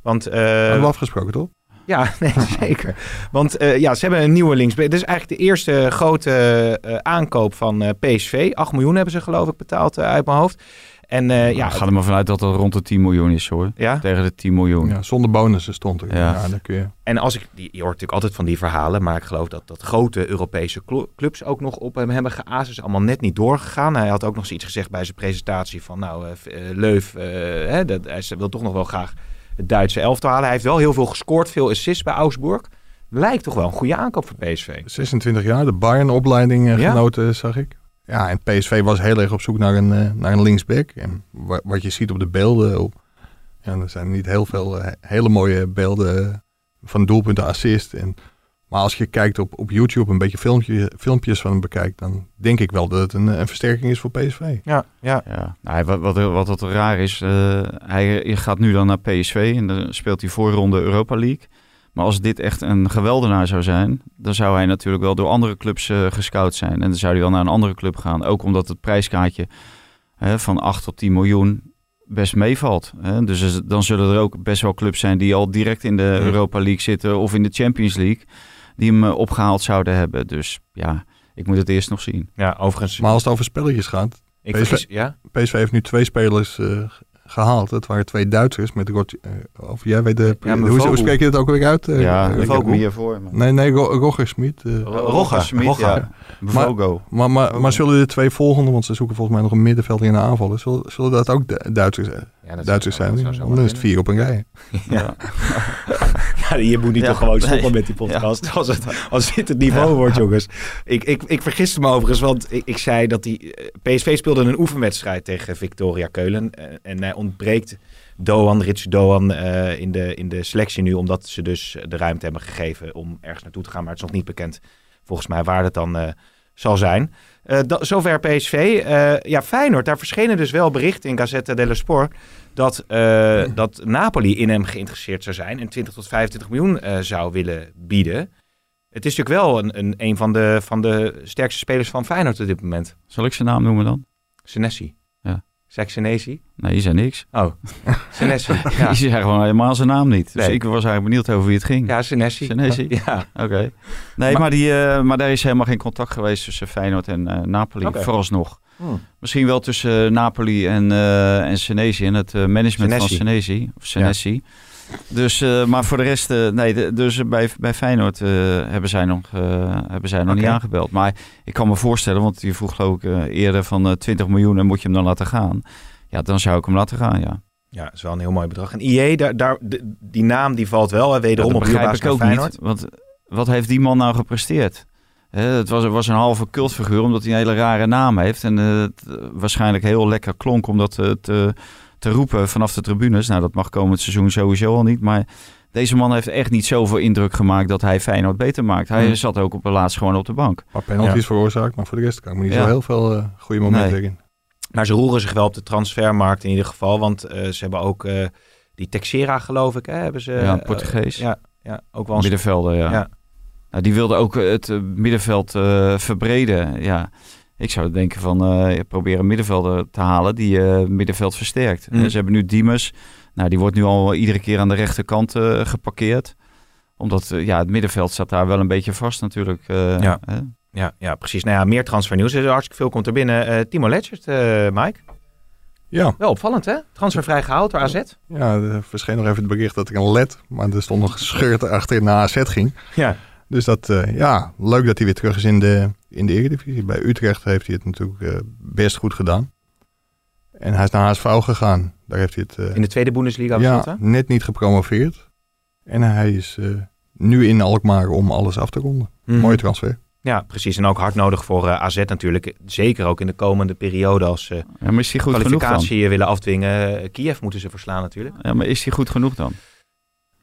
Want eh, Hadden we afgesproken, toch? Ja, nee, zeker. Want eh, ja, ze hebben een nieuwe linksback. Dit is eigenlijk de eerste grote eh, aankoop van eh, PSV. 8 miljoen hebben ze geloof ik betaald eh, uit mijn hoofd. En eh, ja, ja, ga er maar vanuit dat het rond de 10 miljoen is hoor. ja, Tegen de 10 miljoen. Ja, zonder bonussen stond er. Ja. Ja. dan kun je. en als ik, die, je hoort natuurlijk altijd van die verhalen, maar ik geloof dat, dat grote Europese cl- clubs ook nog op hem hebben geaasd. is allemaal net niet doorgegaan. Hij had ook nog eens iets gezegd bij zijn presentatie van, nou, eh, eh, Leuf, eh, hè, dat, hij wil toch nog wel graag het Duitse elftal halen. Hij heeft wel heel veel gescoord, veel assists bij Augsburg. Lijkt toch wel een goede aankoop voor PSV. 26 jaar, de Bayern-opleiding eh, Ja? genoten, zag ik. Ja, en PSV was heel erg op zoek naar een, eh, naar een linksback. En wa- wat je ziet op de beelden, op, ja, er zijn niet heel veel eh, hele mooie beelden van doelpunten, assist. En, maar als je kijkt op, op YouTube een beetje filmpje, filmpjes van hem bekijkt, dan denk ik wel dat het een, een versterking is voor PSV. Ja, ja. Ja, nou, wat, wat, wat, wat raar is, eh, hij gaat nu dan naar PSV en dan speelt hij voorronde Europa League. Maar als dit echt een geweldenaar zou zijn, dan zou hij natuurlijk wel door andere clubs eh, gescout zijn. En dan zou hij wel naar een andere club gaan. Ook omdat het prijskaartje hè, van 8 tot 10 miljoen best meevalt. Hè. Dus dan zullen er ook best wel clubs zijn die al direct in de. Europa League zitten of in de Champions League. Die hem eh, opgehaald zouden hebben. Dus ja, ik moet het eerst nog zien. ja overigens. Maar als het over spelletjes gaat, ik PSV vergis, ja? PSV heeft nu twee spelers eh, gehaald. Het waren twee Duitsers met Rot, eh, of jij weet de, Ja, hoe, hoe spreek je het ook weer uit? Ja, ik heb meer voor. Maar... Nee, nee, Ro- Roger Smit. eh. Rogge, Smit, Rogge. ja. Vogo. Maar, maar, maar zullen de twee volgende, want ze zoeken volgens mij nog een middenvelder in de aanvallen, zullen, zullen dat ook Du- Duitsers, eh, Ja, dat Duitsers zijn? zou Dan is het vier op een rij. Ja. Ja, je moet niet Ja, toch gewoon nee. stoppen met die podcast. Als, het, als dit het niveau wordt, jongens. Ik, ik, ik vergiste me overigens, want ik, ik zei dat die eh, PSV speelde een oefenwedstrijd tegen Victoria Keulen. eh, en hij ontbreekt Doan, Ritsu Doan eh, in, de, in de selectie nu. Omdat ze dus de ruimte hebben gegeven om ergens naartoe te gaan. Maar het is nog niet bekend volgens mij waar dat dan eh, zal zijn. Da- zover PSV. Eh, ja, Feyenoord, daar verschenen dus wel berichten in Gazzetta dello Sport... Dat, eh, dat Napoli in hem geïnteresseerd zou zijn... en 20 tot 25 miljoen zou willen bieden. Het is natuurlijk wel een, een, een van, de, van de sterkste spelers van Feyenoord op dit moment. Zal ik zijn naam noemen dan? Senesi. Ja. Zeg Senesi? Nee, je zei niks. Oh, Senesi. Ja, Je zei gewoon helemaal zijn naam niet. Dus Nee. ik was eigenlijk benieuwd over wie het ging. ja Senesi. Senesi? Ja. Oké. Nee, maar, die, eh, maar daar is helemaal geen contact geweest tussen Feyenoord en eh, Napoli, vooralsnog. Hmm. Misschien wel tussen eh, Napoli en, eh en Senesi en het management Senesi. van Senesi. Of Senesi. Dus, eh, maar voor de rest, eh, nee, de- dus bij, bij Feyenoord eh, hebben zij nog, hebben zij nog niet aangebeld. Maar ik kan me voorstellen, want je vroeg geloof ik eerder van eh, 20 miljoen en moet je hem dan laten gaan. Ja, dan zou ik hem laten gaan, ja. ja, dat is wel een heel mooi bedrag. En IE, daar, daar, die naam die valt wel hè, wederom dat op begrijp ik ook Feyenoord. niet. Want wat heeft die man nou gepresteerd? Het was, was een halve cultfiguur omdat hij een hele rare naam heeft. En het waarschijnlijk heel lekker klonk om dat eh, te, roepen vanaf de tribunes. Nou, dat mag komend seizoen sowieso al niet. Maar deze man heeft echt niet zoveel indruk gemaakt dat hij Feyenoord beter maakt. Hij Hmm. zat ook op het laatst gewoon op de bank. Maar penalties Ja. veroorzaakt, maar voor de rest kan ik me niet Ja. zo heel veel eh, goede momenten Nee. erin. Maar ze roeren zich wel op de transfermarkt in ieder geval. Want eh, ze hebben ook eh, die Texera, geloof ik, hè, hebben ze. Ja, een Portugees. ja, ja, ook wel een Middenvelder, ja. Ja. Nou, die wilde ook het middenveld eh, verbreden. Ja. Ik zou denken van eh probeer een middenvelder te halen die eh middenveld versterkt. Mm. Eh, Ze hebben nu Diemers. Nou, die wordt nu al iedere keer aan de rechterkant eh, geparkeerd. Omdat eh, ja, het middenveld staat daar wel een beetje vast natuurlijk. eh, Ja. hè. Ja, ja, precies. Nou ja, meer transfernieuws. Er is hartstikke veel komt er binnen. Eh, Timo Letchert, eh Mike. Ja, Wel opvallend, hè? Transfervrij gehaald door AZ. ja, er verscheen nog even het bericht dat ik een led, maar er stond nog scheurt achter naar AZ ging. Ja. Dus dat, eh, ja, leuk dat hij weer terug is in de, in de Eredivisie. Bij Utrecht heeft hij het natuurlijk eh, best goed gedaan. En hij is naar HSV gegaan. Daar heeft hij het eh, In de tweede Bundesliga ja, ja. net niet gepromoveerd. En hij is eh, nu in Alkmaar om alles af te ronden. Mhm. Mooie transfer. Ja, precies. En ook hard nodig voor AZ natuurlijk. Zeker ook in de komende periode als ze Ja, maar is hij goed genoeg dan? kwalificatie willen afdwingen. Kiev moeten ze verslaan natuurlijk. Ja, maar is hij goed genoeg dan?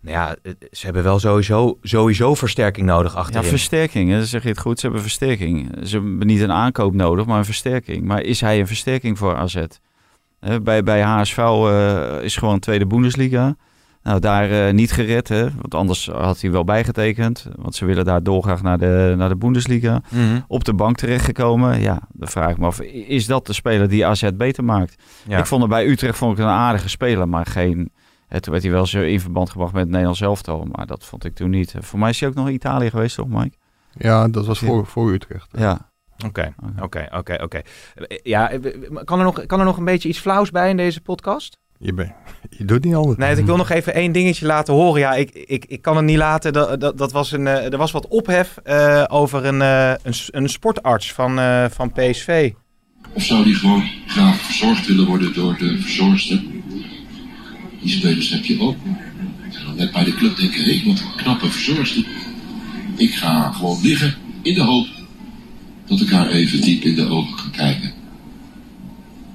Nou ja, ze hebben wel sowieso, sowieso versterking nodig Ja, achterin. versterking. hè, Dan zeg je het goed. Ze hebben versterking. Ze hebben niet een aankoop nodig, maar een versterking. Maar is hij een versterking voor AZ? Hè, bij, bij HSV eh, is gewoon tweede Bundesliga. Nou, daar eh, niet gered, hè? want anders had hij wel bijgetekend. Want ze willen daar dolgraag naar de, naar de Bundesliga. Mhm. Op de bank terechtgekomen. Ja, dan vraag ik me af, is dat de speler die AZ beter maakt? Ja. Ik vond hem bij Utrecht vond ik een aardige speler, maar geen... toen werd hij wel zo in verband gebracht met het Nederlands elftal, maar dat vond ik toen niet. Voor mij is hij ook nog in Italië geweest, toch Mike? Ja, dat was voor, voor Utrecht. Ja. Oké, oké, oké, oké. Ja, eh, kan er, nog, kan er nog een beetje iets flauws bij in deze podcast? Je, ben, je doet niet anders. Nee, ik wil nog even één dingetje laten horen. Ja, ik, ik, ik kan het niet laten. Dat, dat, dat was een, eh, er was wat ophef eh, over een, eh, een, een sportarts van, eh, van PSV. Of zou die gewoon graag verzorgd willen worden door de verzorgster? Die spelers heb je ook. En dan net bij de club denken, hé, wat een knappe verzorgster. Ik ga gewoon liggen in de hoop dat ik haar even diep in de ogen kan kijken.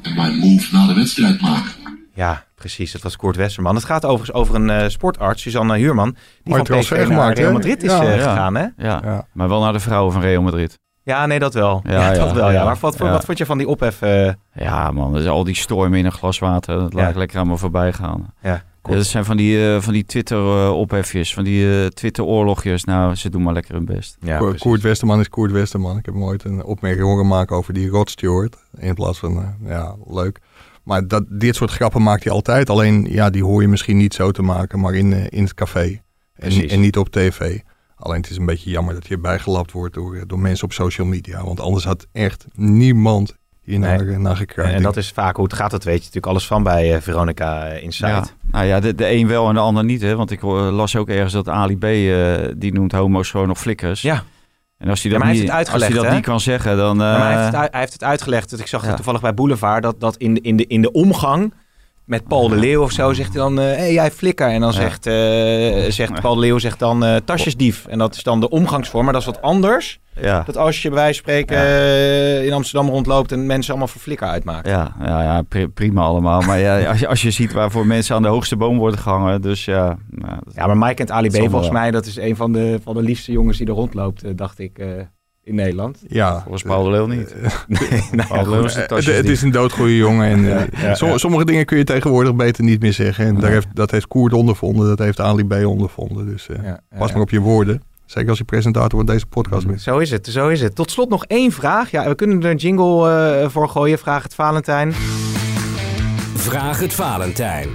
En mijn move na de wedstrijd maken. Ja, precies. Dat was Koert Westerman. Het gaat overigens over een eh, sportarts, Suzanne Huurman. Die Mooi van transfer PSV naar Real? Madrid is Ja. eh, Ja. gegaan, hè? Ja. Ja. maar wel naar de vrouwen van Real Madrid. Ja, nee, dat wel. Ja, Ja, dat ja, wel, ja. ja. Maar wat, Ja. wat vond je van die ophef? eh, Ja man, dus al die stormen in een glas water, dat laat ik lekker aan me voorbij gaan. ja, Ja, dat zijn van die, eh, van die Twitter-ophefjes, van die eh, Twitter-oorlogjes. Nou, ze doen maar lekker hun best. ja, Ko- precies. Koert Westerman is Koert Westerman. Ik heb hem ooit een opmerking horen maken over die Rod Stewart. In plaats van, eh, ja, leuk. Maar dat, dit soort grappen maakt hij altijd. Alleen, ja, die hoor je misschien niet zo te maken, maar in, eh, in het café. En niet op tv. Alleen het is een beetje jammer dat je bijgelapt wordt door, eh, door mensen op social media. Want anders had echt niemand hier naar, Nee. eh, naar gekruid. En dat is vaak hoe het gaat, dat weet je natuurlijk alles van bij eh, Veronica Inside. Ja. Nou ja, de, de een wel en de ander niet. Hè? Want ik las ook ergens dat Ali B. eh, die noemt homo's gewoon nog flikkers. Ja. En als hij Ja, dat, maar hij niet, heeft het als hij dat niet kan zeggen, dan... Ja, maar hij, eh, heeft het, uit- hij heeft het uitgelegd. Dat ik zag het Ja. toevallig bij Boulevard. Dat, dat in, in, de, in de omgang met Paul de Leeuw of zo zegt hij dan... Hé, hey, jij flikker. En dan zegt, eh, zegt Paul de Leeuw zegt dan eh, tasjesdief. En dat is dan de omgangsvorm. Maar dat is wat anders. ja. Dat als je bij wijze van spreken Ja. eh, in Amsterdam rondloopt... en mensen allemaal voor flikker uitmaakt. Ja, ja, ja pri- prima allemaal. Maar ja, als, je, als je ziet waarvoor mensen aan de hoogste boom worden gehangen. Dus ja, nou, Ja, maar Mike kent Ali B. Volgens mij. Dat is een van de, van de liefste jongens die er rondloopt, eh, dacht ik, eh, in Nederland. ja, volgens Paul de Leeuw niet. Nee, nou, Paul de Leeuw is de tasjes het, is een doodgoeie jongen. En, eh, Ja, ja, som- ja. Sommige dingen kun je tegenwoordig beter niet meer zeggen. En daar heeft, dat heeft Koert ondervonden. Dat heeft Ali B ondervonden. Dus eh, ja, pas ja. maar op je woorden. Zeker als je presentator van deze podcast bent. Zo is het, zo is het. Tot slot nog één vraag. Ja, we kunnen er een jingle eh, voor gooien. Vraag het Valentijn. Vraag het Valentijn.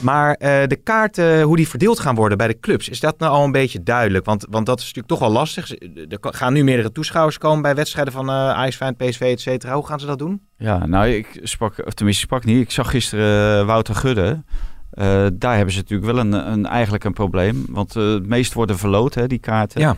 Maar eh, de kaarten, hoe die verdeeld gaan worden bij de clubs, is dat nou al een beetje duidelijk? Want, want dat is natuurlijk toch wel lastig. Er gaan nu meerdere toeschouwers komen bij wedstrijden van eh Ajax, Feyenoord, PSV, et cetera. Hoe gaan ze dat doen? Ja, nou, ik sprak, of tenminste, ik sprak niet. Ik zag gisteren eh, Wouter Gudde. Daar hebben ze natuurlijk wel een, een, eigenlijk een probleem. Want het meest worden verloot, hè, die kaarten. Ja.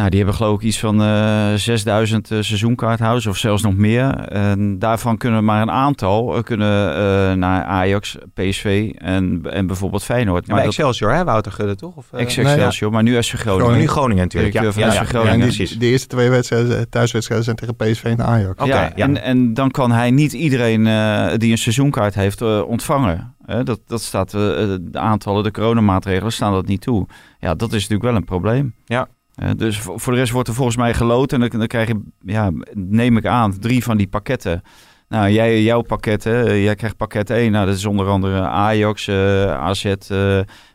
Nou, die hebben geloof ik iets van eh 6000 eh, seizoenkaarthouders of zelfs nog meer. En daarvan kunnen maar een aantal eh, kunnen, eh, naar Ajax, PSV en, en bijvoorbeeld Feyenoord. Maar bij Excelsior, hè, Wouter Gudde, toch? Of, eh, Ex-Excelsior, maar nu SV Groningen. Groningen. Nu Groningen natuurlijk. Ja, ja, van ja, SV ja, Groningen. De eerste twee wedstrijden, thuiswedstrijden zijn tegen PSV en Ajax. Oké, ja, ja. En, en dan kan hij niet iedereen eh, die een seizoenkaart heeft eh, ontvangen. Hè, dat, dat staat, eh, de aantallen, de coronamaatregelen staan dat niet toe. Ja, dat is natuurlijk wel een probleem. Ja. Eh, dus voor, de rest wordt er volgens mij geloot. En dan, dan krijg je, ja, neem ik aan, drie van die pakketten. Nou, jij, jouw pakketten, eh, jij krijgt pakket 1. Nou, dat is onder andere Ajax, eh, AZ,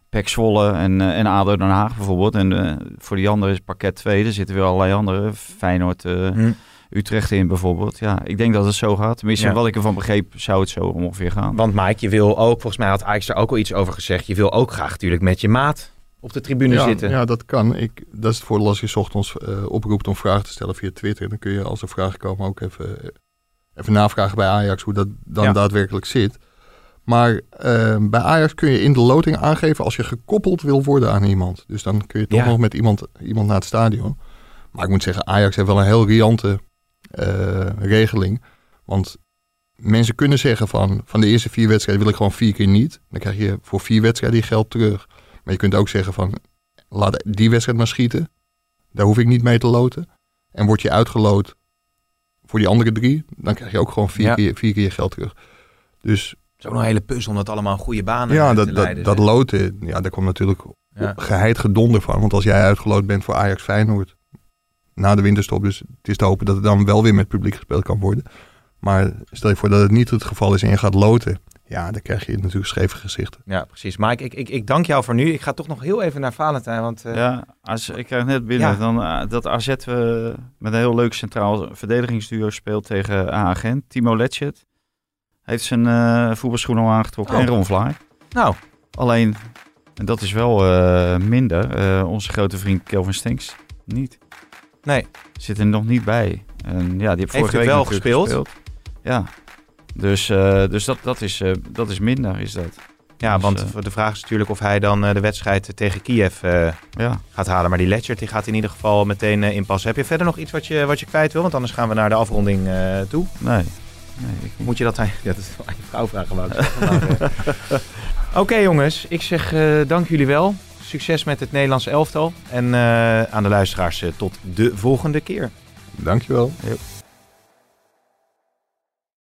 PEC Zwolle en, eh, en ADO Den Haag bijvoorbeeld. En voor die andere is pakket 2. Er zitten weer allerlei andere. Feyenoord, Hm. Utrecht in bijvoorbeeld. Ja, ik denk dat het zo gaat. Tenminste, Ja. wat ik ervan begreep, zou het zo ongeveer gaan. Want Mike, je wil ook, volgens mij had Ajax er ook al iets over gezegd. Je wil ook graag natuurlijk met je maat op de tribune ja, zitten. Ja, dat kan. Ik, dat is het voordeel als je ochtends eh, oproept om vragen te stellen via Twitter. Dan kun je als er vragen komen ook even, eh, even navragen bij Ajax hoe dat dan Ja. daadwerkelijk zit. Maar eh, bij Ajax kun je in de loting aangeven als je gekoppeld wil worden aan iemand. Dus dan kun je toch Ja. nog met iemand, iemand naar het stadion. Maar ik moet zeggen, Ajax heeft wel een heel riante eh, regeling. Want mensen kunnen zeggen van, van de eerste vier wedstrijden wil ik gewoon vier keer niet. Dan krijg je voor vier wedstrijden je geld terug. Maar je kunt ook zeggen van, laat die wedstrijd maar schieten. Daar hoef ik niet mee te loten. En word je uitgeloot voor die andere drie, dan krijg je ook gewoon vier, Ja. keer, vier keer je geld terug. Dus Het is ook nog een hele puzzel om dat allemaal een goede banen ja, te dat, dat, dat loten, ja, daar komt natuurlijk Ja. geheid gedonder van. Want als jij uitgeloot bent voor Ajax Feyenoord na de winterstop, dus het is te hopen dat het dan wel weer met publiek gespeeld kan worden. Maar stel je voor dat het niet het geval is en je gaat loten, ja, dan krijg je natuurlijk scheve gezichten. Ja, precies. Mike, ik, ik, ik dank jou voor nu. Ik ga toch nog heel even naar Valentijn, want... eh, Ja, als, ik krijg net binnen Ja. dan, eh, dat AZ eh, met een heel leuk centraal verdedigingsduo speelt tegen A-agent. Timo Letchet heeft zijn eh voetbalschoen al aangetrokken Oh. en Ron Vlaar. Nou, Alleen, en dat is wel eh, minder, eh, onze grote vriend Kelvin Stinks niet. nee. Zit er nog niet bij. En ja, die heeft vorige week wel gespeeld? Ja, dus, eh, dus dat, dat, is, eh, dat is minder, is dat. Ja, Dus, want eh, de vraag is natuurlijk of hij dan eh, de wedstrijd tegen Kiev eh, Ja. gaat halen. Maar die Ledger die gaat in ieder geval meteen eh, inpassen. Heb je verder nog iets wat je, wat je kwijt wil? Want anders gaan we naar de afronding eh, toe. Nee. nee ik, Moet je dat aan, ja, dat is wel aan je vrouw vragen. Oké jongens, ik zeg eh, dank jullie wel. Succes met het Nederlandse elftal. En eh, aan de luisteraars tot de volgende keer. Dankjewel. Yep.